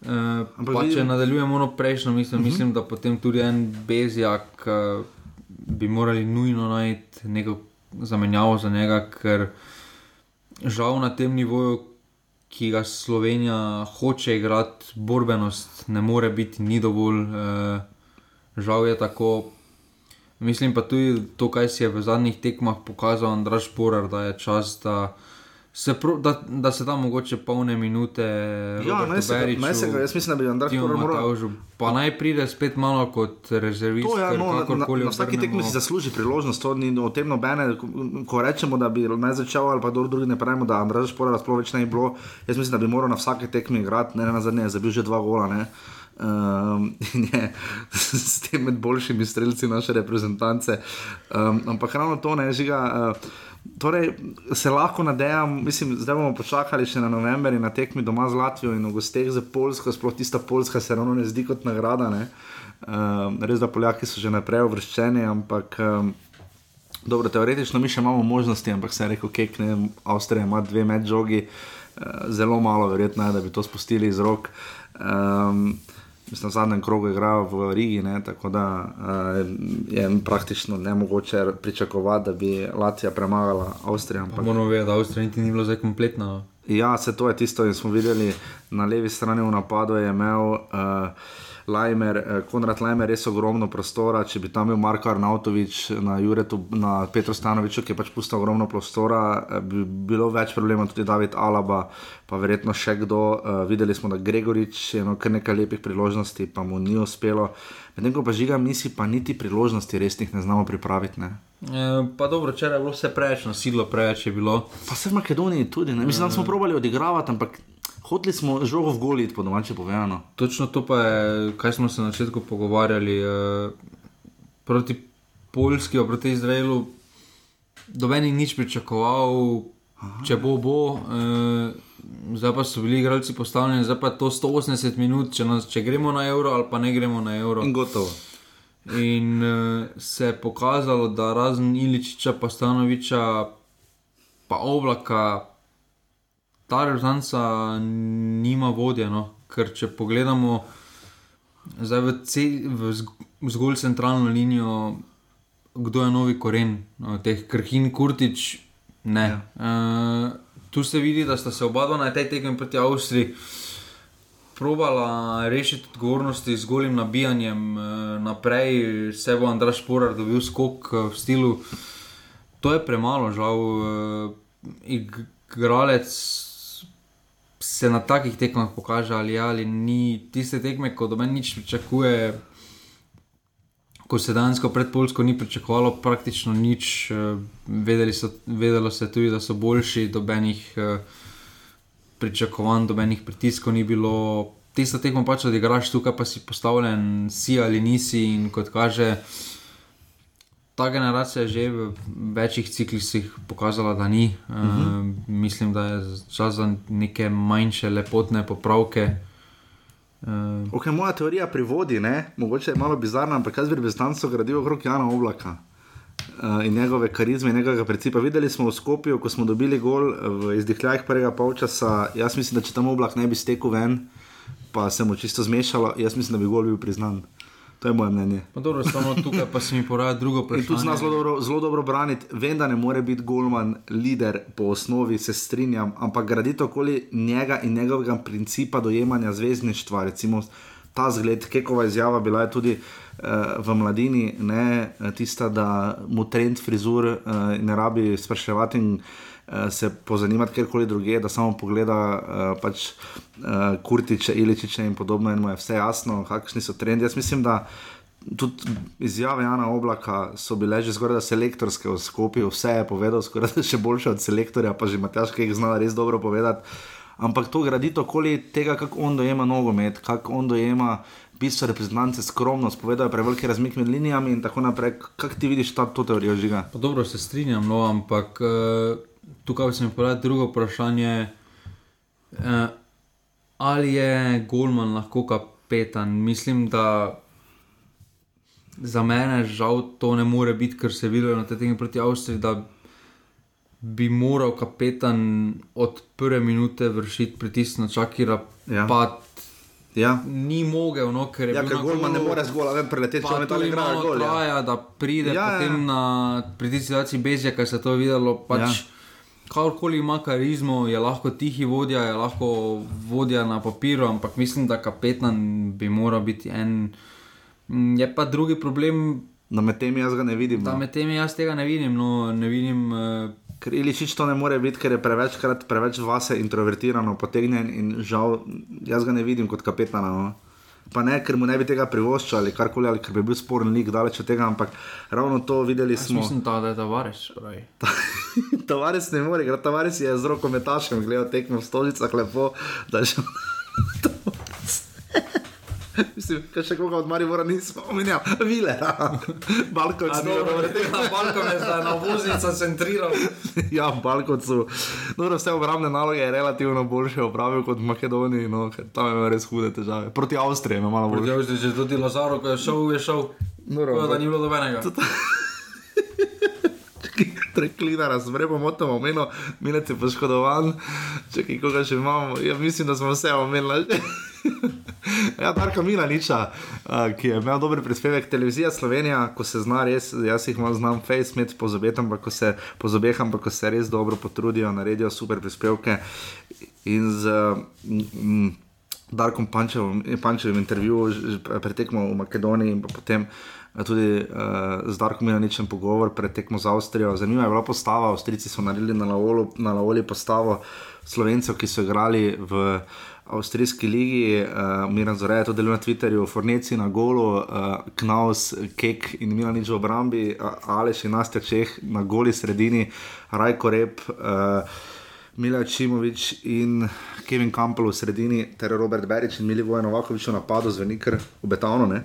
Uh, pa, če nadaljujemo ono prejšnjo, mislim, uh -huh. mislim, da potem tudi en bezjak uh, bi morali nujno najti neko zamenjavo za njega, ker žal na tem nivoju, ki ga Slovenija hoče igrati, borbenost ne more biti, ni dovolj, uh, žal je tako. Mislim pa tudi to, kar si je v zadnjih tekmah pokazal Andraš Porar, da je čas, da se, pro, da, da se da mogoče polne minute. Ja, naj se, Beriću, naj se ga, jaz mislim, da bi Timu Porar moral. Pa naj pride spet malo kot rezervist, To ker no, na, na, na vsaki tekmi si zasluži priložnost, to ni o tem nobene. Ko, ko rečemo, da bi naj začel, ali pa kdo drugi ne pravimo, da Andraš Špora sploh več ne bi bilo. Jaz mislim, da bi moral na vsaki tekmi igrati, ne na zadnje, je zabil že dva gola. Ne? (laughs) Um, je (laughs) s tem med boljšimi streljci naše reprezentance. Um, ampak ravno to ne žiga. Uh, Torej, se lahko nadejam, mislim, zdaj bomo počakali še na november in na tekmi doma z Latvijo in v gosteh za Polsko, sploh tista Poljska se ravno ne zdi kot nagrada. Um, res da Poljaki so že naprej uvrščeni, ampak um, dobro, teoretično mi še imamo možnosti, ampak se je rekel, kek, ne, Avstrija ima dve medžogi, uh, zelo malo verjetno je, da bi to spustili iz rok. Um, Mislim, v zadnjem krogu igrajo v Rigi, ne, tako da uh, je praktično nemogoče pričakovati, da bi Latvija premagala Avstrijo. Pa Ampak, Moramo vedeti, da Avstrija niti ni bila zdaj kompletna. ja, se to je tisto, in smo videli na levi strani v napadu je imel uh, Lajmer, uh, Konrad Lajmer res ogromno prostora. Če bi tam bil Marko Arnautovič na, Juretu, na Petru Stanoviču, ki je pač pustil ogromno prostora, eh, bi bilo več problemov, tudi David Alaba, pa verjetno še kdo. Uh, videli smo, da Gregorič je imel kar nekaj lepih priložnosti, pa mu ni uspelo. Medtem ko pa žiga, mi si pa niti priložnosti resnih ne znamo pripraviti. Ne? E, pa dobro, včeraj je bilo vse preveč, nasilno preveč je bilo. Pa se v Makedoniji tudi, ne? mislim, da smo probali odigravati, ampak hoteli smo žogo v goli, po domače povedano. Točno to pa je, kaj smo se na začetku pogovarjali. Eh, proti Poljski, proti Izraelu, doben ni nič pričakoval, če bo, bo. Eh, zdaj pa so bili igralci postavljeni, zdaj pa je to 180 minut, če, nas, če gremo na evro ali pa ne gremo na evro. In gotovo. In uh, se je pokazalo, da razen Iličiča, pa Stanoviča, pa Oblaka, ta rezonanca nima vodje. No? Ker če pogledamo zdaj v, ce, v zg- zgolj centralno linijo, kdo je novi koren, no, teh Krhin, Kurtič, ne. Ja. Uh, tu se vidi, da sta se oba dva na tej tekmi proti Avstriji probala rešiti odgovornosti z golim nabijanjem, eh, naprej se bo Andraš Porar dobil skok eh, v stilu. To je premalo, žal. eh, Igralec se na takih tekmah pokaže, ali, ali ni tiste tekme, ko do meni nič pričakuje. Ko se dejansko pred Polsko ni pričakovalo praktično nič, vedeli so, vedelo se tudi, da so boljši, dobenih eh, pričakovanj, dobenih pritiskov ni bilo, tisto tekmo pač odigraš, tukaj pa si postavljen, si ali nisi. In kot kaže, ta generacija je že v večjih ciklusih pokazala, da ni. Uh -huh. uh, mislim, da je čas za neke manjše, lepotne popravke. Uh, okay, moja teorija privodi, ne? mogoče je malo bizarna, ampak jaz bi reprezentanco gradil okrog Jana Oblaka. Uh, in njegove karizme, in njegovega principa. Videli smo v Skopju, ko smo dobili gol v izdihljajih prvega polčasa. Jaz mislim, da če tam oblak ne bi stekel ven, pa se mu čisto zmešalo, jaz mislim, da bi gol bil priznan. To je moje mnenje. Pa dobro, samo tukaj pa se mi poraja drugo In tu vprašanje. zna zelo dobro, zelo dobro braniti. Vem, da ne more biti Golman lider po osnovi, se strinjam, ampak graditi okoli njega in njegovega principa dojemanja zvezdništva. Recimo ta zgled, Kekova izjava bila je tudi uh, v mladini, ne, tista, da mu trend frizur uh, ne rabi spraševati uh, se pozanimati kjerkoli druge, da samo pogleda uh, pač, uh, Kurtiče, Iličiče in podobno in mu je vse jasno, kakšni so trendi. Jaz mislim, da tudi izjave Jana Oblaka so bile že skoraj da selektorske v Skopju, vse je povedal, skoraj da še boljše od selektorja, pa že Matjaš, ki jih zna res dobro povedati. Ampak to graditi okoli tega, kako on dojema nogomet, kako on dojema bistvo reprezentance, skromnost, povedal je prevelike razmike med linijami in tako naprej. Kako ti vidiš ta, to teorijo žiga? Pa dobro, se strinjam, no, ampak uh, tukaj se mi poraja drugo vprašanje. Uh, ali je Golman lahko kapetan? Mislim, da za mene žal to ne more biti, ker se je videlo na tekmi proti Avstriji, da bi moral kapetan od prve minute vršiti pritisk na Čakira. Ja. Pa Ja, ni mogel, no, ker je ja bil ker na Golman ne more zgolj ven preleteti, če me to igra gol. Ja. traja, da pride Ja, ja, ja. potem na pritiscilaciji Bezja, ker se je to videlo. Pač, Ja. ja. Kakorkoli ima karizmo, je lahko tihi vodja, je lahko vodja na papiru, ampak mislim, da kapetan bi moral biti en. Mm, Je pa drugi problem, No, med tem jaz ga ne vidim. da No. med temi jaz tega ne vidim. No, ne vidim uh, Ker Iličič to ne more biti, ker je prevečkrat preveč vase introvertirano, potegnjen in žal jaz ga ne vidim kot kapetana. No. Pa ne, ker mu ne bi tega privoščil ali karkoli, ali ker bi bil sporen lik daleč od tega, ampak ravno to videli smo. mislim, ta, da je Tavares. pravi. (laughs) Tavares ne more, ker Tavares je z rokometašem gledal tekmo v stolicah lepo, da je šel. (laughs) Mislim, kaj še koga od Maribora nismo omenjali, Vilera, Balkovc, Na balkonu je zdaj na voznica centriral. (laughs) Ja, v Balkovcu. Dobro, vse obrambne naloge je relativno boljše opravil kot v Makedoniji, no, ker tam je imel res hude težave. Proti Avstriji je imel malo bolj. Proti že tudi Lazaro, ko je šel, je šel. Noro, Tako da ni bilo dobenega. (laughs) Treklina, motamo omeno, Milec je poškodovan, čakaj, koga še imamo, ja, mislim, da smo vse omenili. (laughs) ja, Darko Milaniča, uh, ki je imel dober prispevek, televizija Slovenija, ko se zna res, jaz jih malo znam, face med po zobeh, ampak ko se, po zobeh, ampak ko se res dobro potrudijo, naredijo super prispevke in z mm, Darkom Pančevim, Pančevim intervjujem pretekmo v Makedoniji in pa potem tudi uh, z Darkom Milaničem pogovor pred tekmo z Avstrijo. Zanimiva je bila postava, Avstrijci so naredili na Laoli postavo Slovencev, ki so igrali v Avstrijski ligi, uh, Miran Zore je to delal na Twitterju, Forneci na golu, uh, Knaus, Kek in Milanič v obrambi, uh, Aleš in Nastja Čeh na goli sredini, Rajko Rep. Uh, Mila Čimovič in Kevin Campbell v sredini, ter Robert Berič in Milivoje Novakovič v napadu, zveni kar obetavno. ne.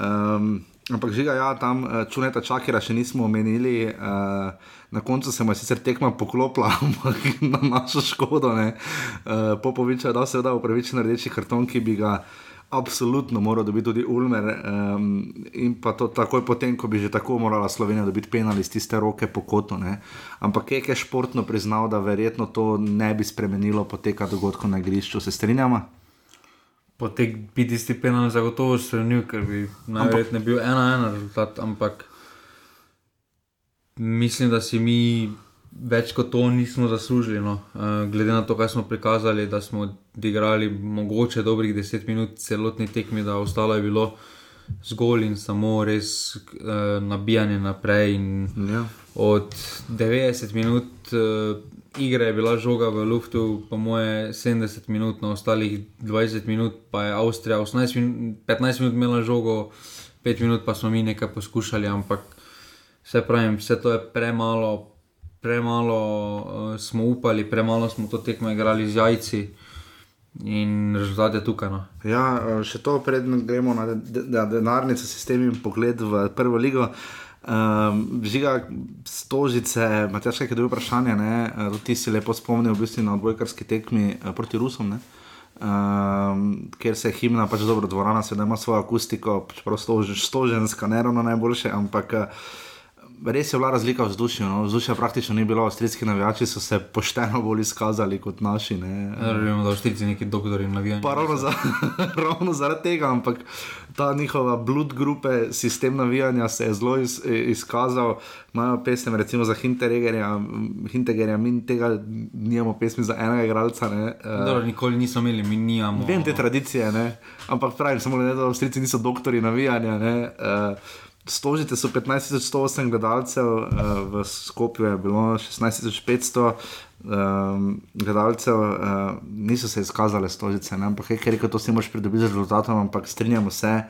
Um, ampak žiga, ja, tam čuneta čakira še nismo omenili. Uh, na koncu se mu je sicer tekma poklopila, (laughs) ampak na našo škodo. Uh, Popovič je dal seveda upravičen rdeči karton, ki bi ga absolutno moral dobiti tudi Ulmer. Um, in pa to takoj potem, ko bi že tako morala Slovenija dobiti penal iz tiste roke po kotu. Ne. Ampak Kek je športno priznal, da verjetno to ne bi spremenilo poteka dogodkov na igrišču. Se strinjamo? Potek bi tisti penal zagotovo spremenil, ker bi najverjetneje bil ena ena rezultat, ampak mislim, da si mi več kot to nismo zaslužili. No. Uh, glede na to, kaj smo prikazali, da smo odigrali mogoče dobrih 10 minut celotni tekmi, da ostalo je bilo zgolj in samo res uh, nabijanje naprej. Ja. od 90 minut uh, igre je bila žoga v Luftu, po moje 70 minut, na ostalih 20 minut pa je Avstrija 18 minut, 15 minut imela žogo, 5 minut pa smo mi nekaj poskušali, ampak vse pravim, vse to je premalo. Premalo uh, smo upali, premalo smo to tekmo igrali z jajci. In rezultat je tukaj. No. Ja, eh, še to, preden gremo na de- de- denarnice, sistem in pogled v prvo ligo. Um, žiga stožice, Matjaš, kaj je dobil vprašanje, ne? Eh, ti si lepo spomnil v bistvu na odbojkarski tekmi proti Rusom, ne? Um, ker se himna, pač dobro, dvorana seveda ima svojo akustiko, čeprav stož, stoženska, ne ravno najboljše, ampak eh, res je bila razlika v vzdušju. No? Vzdušja praktično ni bilo, avstrijski navijači so se pošteno bolj izkazali kot naši. Ne? Da v štirici neki doktori navijajo. Pa ravno, za, (laughs) ravno zaradi tega, ampak ta njihova blood grupe, sistem navijanja se je zelo iz, izkazal. Imajo pesem, recimo za Hinteregerja, Hinteregerja, mi tega nimamo pesmi za enega igralca. ne, eh, Dobro, nikoli nismo imeli, mi nimamo. Vem te tradicije, ne? ampak pravim, samo to, da Avstrijci niso doktori navijanja. ne, eh, Stožite so 15.108 gledalcev, uh, v Skopju je bilo 16.500 um, gledalcev, uh, niso se izkazale stožice, ne? ampak ker je to si moš pridobiti z rezultatom, ampak strinjamo se.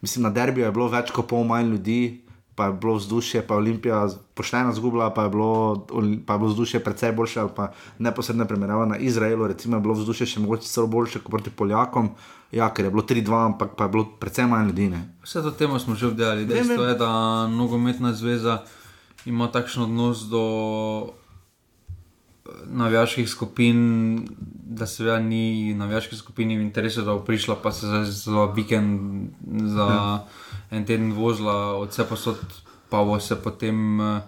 Mislim, na derbiju je bilo več kot pol manj ljudi, pa je bilo vzdušje, pa je Olimpija pošteno zgubila, pa je bilo, pa je bilo vzdušje precej boljše, ali pa neposredna primerjava na Izraelu, recimo je bilo vzdušje še mogoče celo boljše kot proti Poljakom, ja, ker je bilo 3-2, ampak pa je bilo precej manj ljudi. Ne? Vse to temo smo že obdelali. Dejstvo je, da nogometna zveza ima takšen odnos do eh, navijaških skupin, da seveda ni navijaških skupin v interesu, da bo prišla pa se za, za vikend, za ja. En teden vozila od vse posod, pa bo se potem. eh,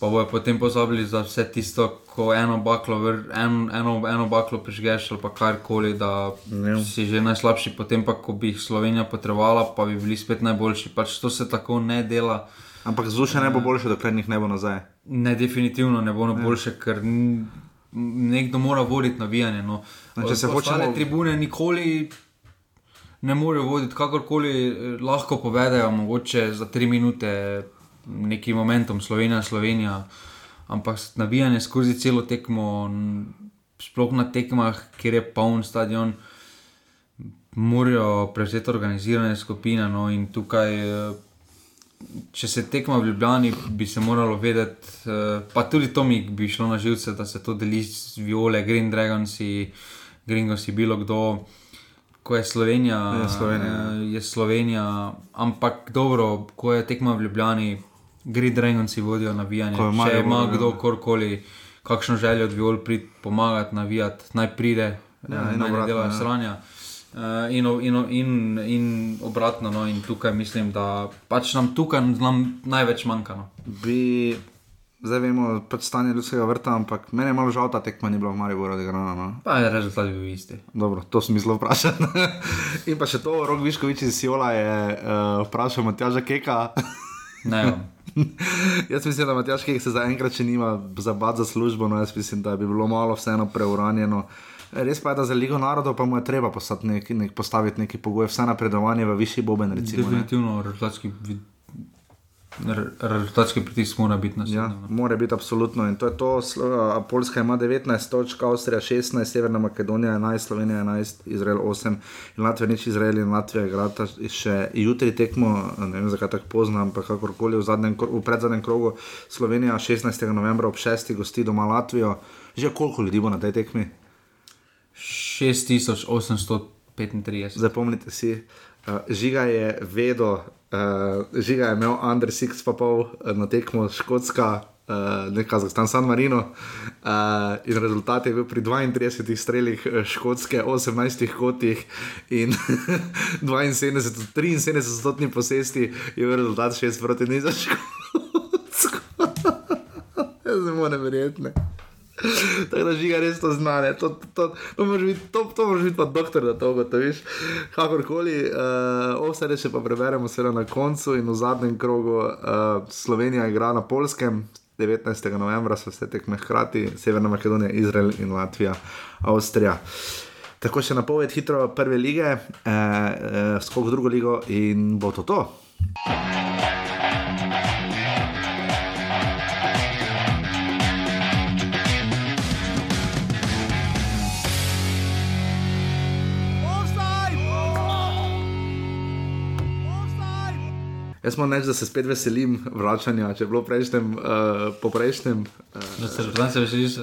Pa bojo potem pozabili za vse tisto, ko eno baklo, vr, en, eno, eno baklo prižgeš ali pa karkoli, da Ja. si že najslabši, potem pa, ko bi jih Slovenija potrebovala, pa bi bili spet najboljši. Pač to se tako ne dela. Ampak vzdušje ne bo boljše, dokler njih ne bo nazaj. Ne, definitivno ne bo no boljše, ker nekdo mora voditi navijanje. No. No, če se Ostale hočemo- tribune nikoli ne morejo voditi, kakorkoli eh, lahko povedajo, mogoče za tri minute, nekim momentom Slovenija, Slovenija. Ampak navijanje skozi celo tekmo, sploh na tekmah, kjer je poln stadion, morajo prevzeti organizirane skupine. No, in tukaj, eh, če se tekma v Ljubljani, bi se moralo vedeti, eh, pa tudi to mi bi šlo na živce, da se to deli z Viole, Green Dragons, Gringosi, bilo kdo. Ko je Slovenija, Je Slovenija, ja. eh, je Slovenija, ampak dobro, ko je tekma v Ljubljani, Green Dragonsi vodijo navijanje. Če ima ja. kdo korkoli kakšno željo od Viol priti pomagati, navijati, naj pride, Ja, ja, naj ne obratno, delajo ja. sranja. Uh, in, in, in, in obratno, no, in tukaj mislim, da pač nam tukaj nam največ manjka. No. Bi, zdaj vemo, pač stanje ljudskega vrta, ampak meni je malo žal, ta tekma ni bila v Mariboru odigrana. No? Pa je rezultat bil isti. Dobro, to sem mislil vprašati. (laughs) In pa še to, Rok Viškovič iz Siola je uh, vprašal Matjaža Keka. Ne, (laughs) jaz mislim, da Matjaš Kek se zaenkrat še nima za bad za službo, no jaz mislim, da bi bilo malo vseeno preuranjeno. Res pa je, da za Ligo narodov pa mu je treba postati nek, nek, postaviti neki pogoj, vse napredovanje v višji boben. Recimo. Definitivno rezultatski, vid- re- rezultatski pritisk mora biti na Ja, sebe. no. mora biti absolutno. In to je to. Poljska ima 19 točk, Avstrija 16, Severna Makedonija 11, Slovenija 11, Izrael 8 in Latvija nič, Izrael in Latvija igrata še jutri tekmo, ne vem zakaj tako pozno, ampak kakorkoli v, zadnjem, v predzadnjem krogu Slovenija 16. novembra ob 6. gosti doma Latvijo. Že koliko ljudi bo na tej tekmi? 6835. Zapomnite si, uh, žiga je vedel, uh, žiga je imel Andrej Six pa pol uh, na tekmo Škotska. Uh, ne Kazahstan, San Marino. Uh, in rezultat je bil pri 32 strelih eh, škotske, 18 kotih in 72, 73 stotni posesti, je bil rezultat 6 proti 0 za škotsko. (laughs) Jaz ne morem verjeti. Tako da žiga res to znane. To, to, to, to moraš biti, to, to moraš biti pa doktor, da to ugotoviš. Kakorkoli, uh, vse še pa preberemo seveda na koncu in v zadnjem krogu uh, Slovenija igra na Polskem. 19. novembra so vse tekme hkrati, Severna Makedonija, Izrael in Latvija, Avstrija. Tako še napoved hitro prve lige, eh, eh, skok v drugo ligo in bo to to. Jaz moram reči, da se spet veselim vračanja, če je bilo prejšnjem, uh, po prejšnjem. Uh, reprezentančnem veseliš,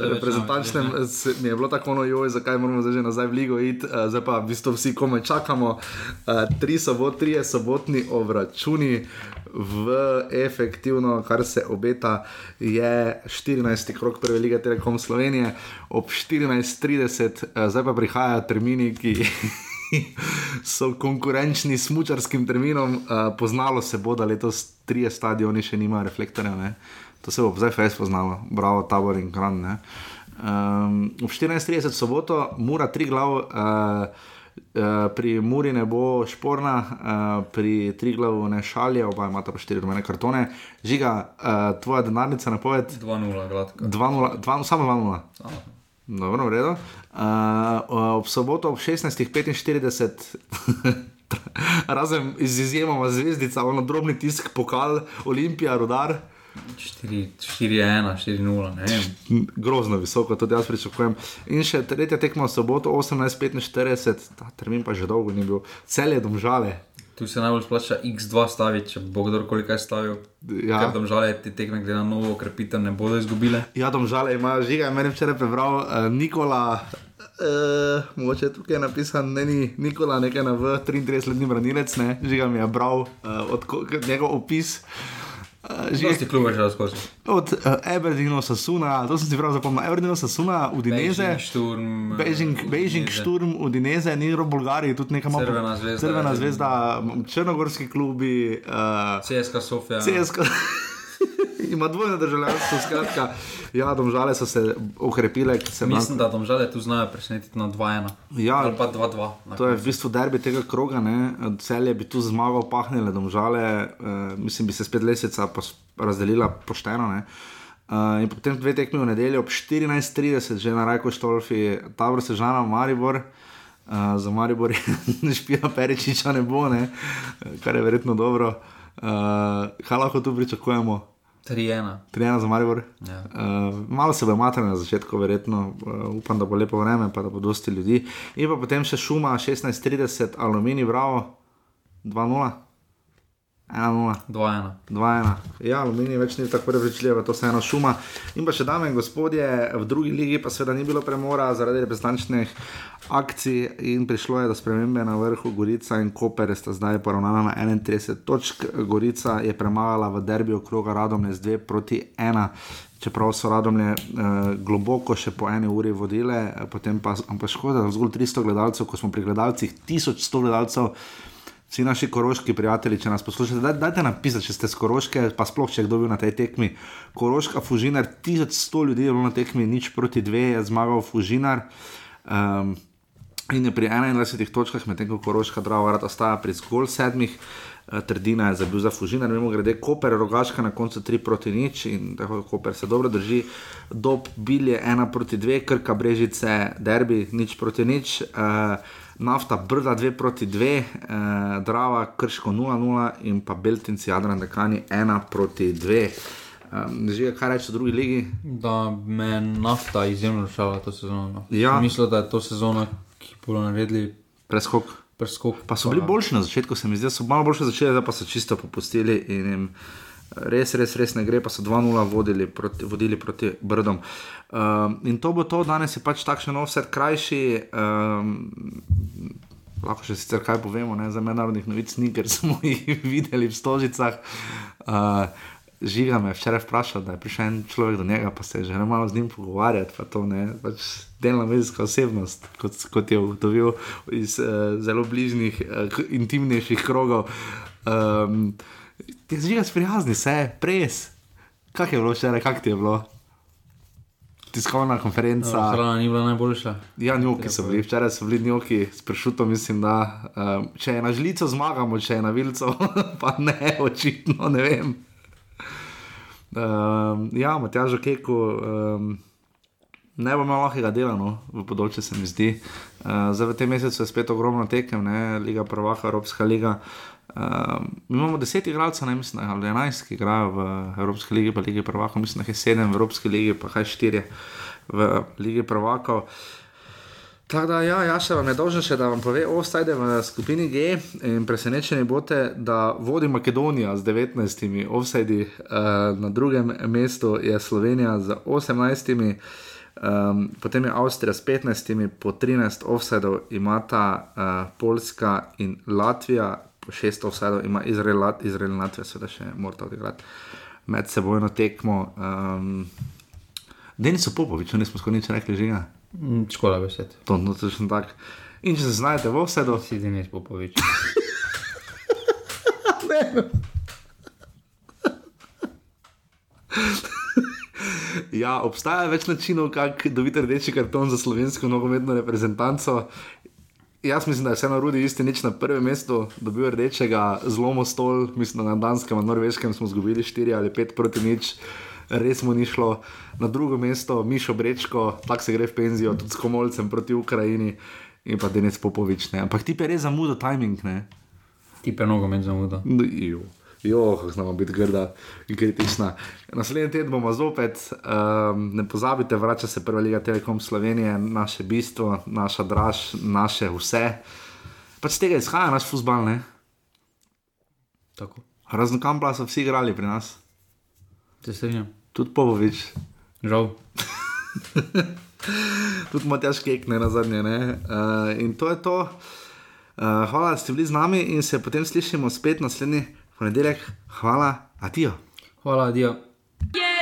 se- mi je bilo tako ono, joj, zakaj moramo zdaj nazaj v ligo iti, uh, zdaj pa v bistvu vsi komaj čakamo. Uh, tri sobot, trije sobotni obračuni v efektivno, kar se obeta, je 14. krok prve lige Telekom Slovenije ob 14.30, uh, zdaj pa prihajajo termini, ki. (laughs) So konkurenčni s mučarskim terminom, uh, poznalo se bo, da letos trije stadioni še nimajo reflektorjev. ne. To se bo zdaj fajn poznalo, bravo, tabor in kran. ne. Um, ob 14.30 soboto, mura tri glav, uh, uh, pri Muri ne bo šporna, uh, pri tri glavu ne šalje, oba imata pa štiri rumene kartone. Žiga, uh, tvoja denarnica napoved 2-0, gladko. 2-0, dva- samo 2-0. Dobro, v redu. Uh, ob soboto ob 16.45, (laughs) razen z izjemoma zvezdica, ono drobni tisk, pokal, Olimpija, rodar. 4-1, 4-0, ne vem. Grozno visoko, tudi jaz pričakujem. In še tretja tekma v soboto, 18:45, ta termin pa že dolgo ni bil, cel je domžale. Tu se najbolj splača X2 staviti, če bo kdorkoli kaj stavil. Ja. Ker tam žale te tekme, glede na novo okrepitev, ne bodo izgubile. Ja, domžale ima žiga, meni včeraj prebral uh, Nikola. Uh, mogoče tukaj je napisan, ne, ni Nikola, nekaj na V, 33-letni branilec, ne, žiga mi je bral uh, od njegov opis. Uh, Živi klub že skozi. od uh, Aberdeenov Sasuna, to sem si prav zapomnil, Aberdeenov Sasuna, Udineze. Beijing, Šturm. Beijing, Beijing Udinese. Šturm, Udineze, ni v Bolgariji, tudi nekaj malo. Crvena zvezda. Crvena zvezda, m, črnogorski klubi, uh, CSK Sofia. CSK. (laughs) Ima dvojno državljanstvo, skratka, ja, domžale so se okrepile, se Mislim, da domžale tu znajo presenetiti na 2-1. Ja. Ali pa 2-2. na To je v bistvu derbi tega kroga, ne? celje bi tu zmagal, pahnile domžale, uh, mislim, bi se spet lesica razdelila pošteno. Ne? Uh, in potem dve tekmi v nedeljo ob 14:30, že na Rajko Štolfi, Tabor Sežana, Maribor. Uh, za Maribor je (laughs) špija Peričiča ne bo, ne? kar je verjetno dobro. Uh, kaj lahko tu pričakujemo? 3-1. Trijena za Maribor. Ja. Uh, malo se bo matrali na začetku, verjetno, uh, upam, da bo lepo vreme, pa da bo dosti ljudi. In pa potem še šuma 16:30, aluminij, bravo, 2-0, 1-0. 2-1. 2-1. Ja, aluminij več ni tako prepričljiv, to se ena šuma. In pa še dame in gospodje, v drugi ligi pa seveda ni bilo premora zaradi reprezentančnih akcij in prišlo je do spremembe na vrhu. Gorica in Koper sta zdaj poravnana na 31 točk. Gorica je premagala v derbiju kroga Radomlje z 2 proti 1. Čeprav so radomlje eh, globoko še po eni uri vodile, eh, potem pa, ampak škoda, zgolj 300 gledalcev, ko smo pri gledalcih 1100 gledalcev, Vsi naši koroški prijatelji, če nas poslušate, daj, dajte napisati, če ste z Koroške, pa sploh če kdo bil na tej tekmi. Koroška, Fužinar, 1100 ljudi je bilo na tekmi, nič proti dve, je zmagal Fužinar. Um, in je pri 21 točkah, medtem ko Koroška Drava rad ostaja pri zgolj sedmih. Trdina je zabil za Fužinar, mimo grede Koper, Rogaška na koncu 3 proti nič in tako Koper se dobro drži. Dob Bilje 1 proti 2, Krka Brežice, Derbi nič proti nič. Uh, Nafta Brda 2 proti 2, eh, Drava Krško 0-0 in pa Beltinci Jadran Dekani 1 proti 2. Um, že kaj reči o drugi ligi? Da me je nafta izjemno šala to sezono. no. Ja. Mislim, da je to sezona, ki bodo naredili Preskok. Preskok. Pa so bili boljši na začetku, se mi zdi, so malo boljše začeli, zdaj pa so čisto popustili in jim res, res, res ne gre, pa so 2-0 vodili proti, vodili proti Brdom. Um, in to bo to, danes je pač takšen offset krajši. Um, Lahko še sicer kaj povemo, ne? za mednarodnih novic ni, ker (laughs) smo jih videli v stožicah. Uh, Žiga me je včeraj vprašal, da je prišel en človek do njega, pa se je že malo z njim pogovarjati. Pa to, ne, pač delna medijska osebnost, kot, kot je ugotovil iz uh, zelo bližnjih, uh, intimnejših krogov. Um, ti žiga sprijazni se, pres. Kak je bilo včeraj, kak ti je bilo? Tiskovna konferenca. Hrana ni bila najboljša. Ja, njoki so bili, včeraj so bili njoki s pršutom, mislim, da um, če je na žlico zmagamo, če je na vilco, (laughs) pa ne, očitno ne vem. Um, ja, Matjaž Keku, um, ne bo imel lahkega dela, no, v področju se mi zdi. Uh, zdaj v tem mesecu je spet ogromno tekem, ne, Liga Prvaka, Evropska liga. Um, imamo deset igralcev, ne mislim, ali enajst, ki igrajo v Evropski ligi, pa Ligi Prvaka, mislim, da je sedem v Evropski ligi, pa kaj štirje v Ligi Prvakov. Tako da, ja, Jaša vam je dolžen še, da vam pove, ostajte v skupini G in presenečeni boste, da vodi Makedonija z 19 offsajdi, uh, na drugem mestu je Slovenija z 18. Um, potem je Avstrija s 15, po 13 offsajdov imata uh, Poljska in Latvija, po 6 offsajdov ima Izrael, Lat, Izrael in Latvija, seveda še morata odigrati med sebojno tekmo. Um, Denis Popovič, nismo skoraj nič rekli, že ga. Mm, Škoda besed. To je točno tako. In če se znajdete v offsajdu, Si Denis Popovič. (laughs) Ja, obstaja več načinov, kako dobiti rdeči karton za slovensko nogometno reprezentanco. Jaz mislim, da je vseeno Rudi isti nič na prvem mestu, dobil rdečega, zlomo stol, mislim, da na Danskem, na Norveškem smo izgubili 4 ali 5 proti nič, res mu ni šlo. Na drugo mesto Mišo Brečko, tako se gre v penzijo, tudi s Komolcem proti Ukrajini in pa Denis Popovič. Ne. Ampak ti pa res zamudo timing, ne? Tipe nogomet zamuda. No, jo. Jo, kako znamo biti grda in kritična. Naslednji teden bomo zopet, um, ne pozabite, vrača se prva liga Telekom Slovenije, naše bistvo, naša draž, naše vse. Pač z tega izhaja naš futbal, ne? Tako. Razen kampla so vsi igrali pri nas, Se strinjam. tudi Popovič, Žal. (laughs) tudi Matjaš Kek, ne na zadnje. Ne? Uh, in to je to. Uh, hvala, da ste bili z nami in se potem slišimo spet naslednji ponedeljek. Hvala, adijo. Hvala, Dio. Jer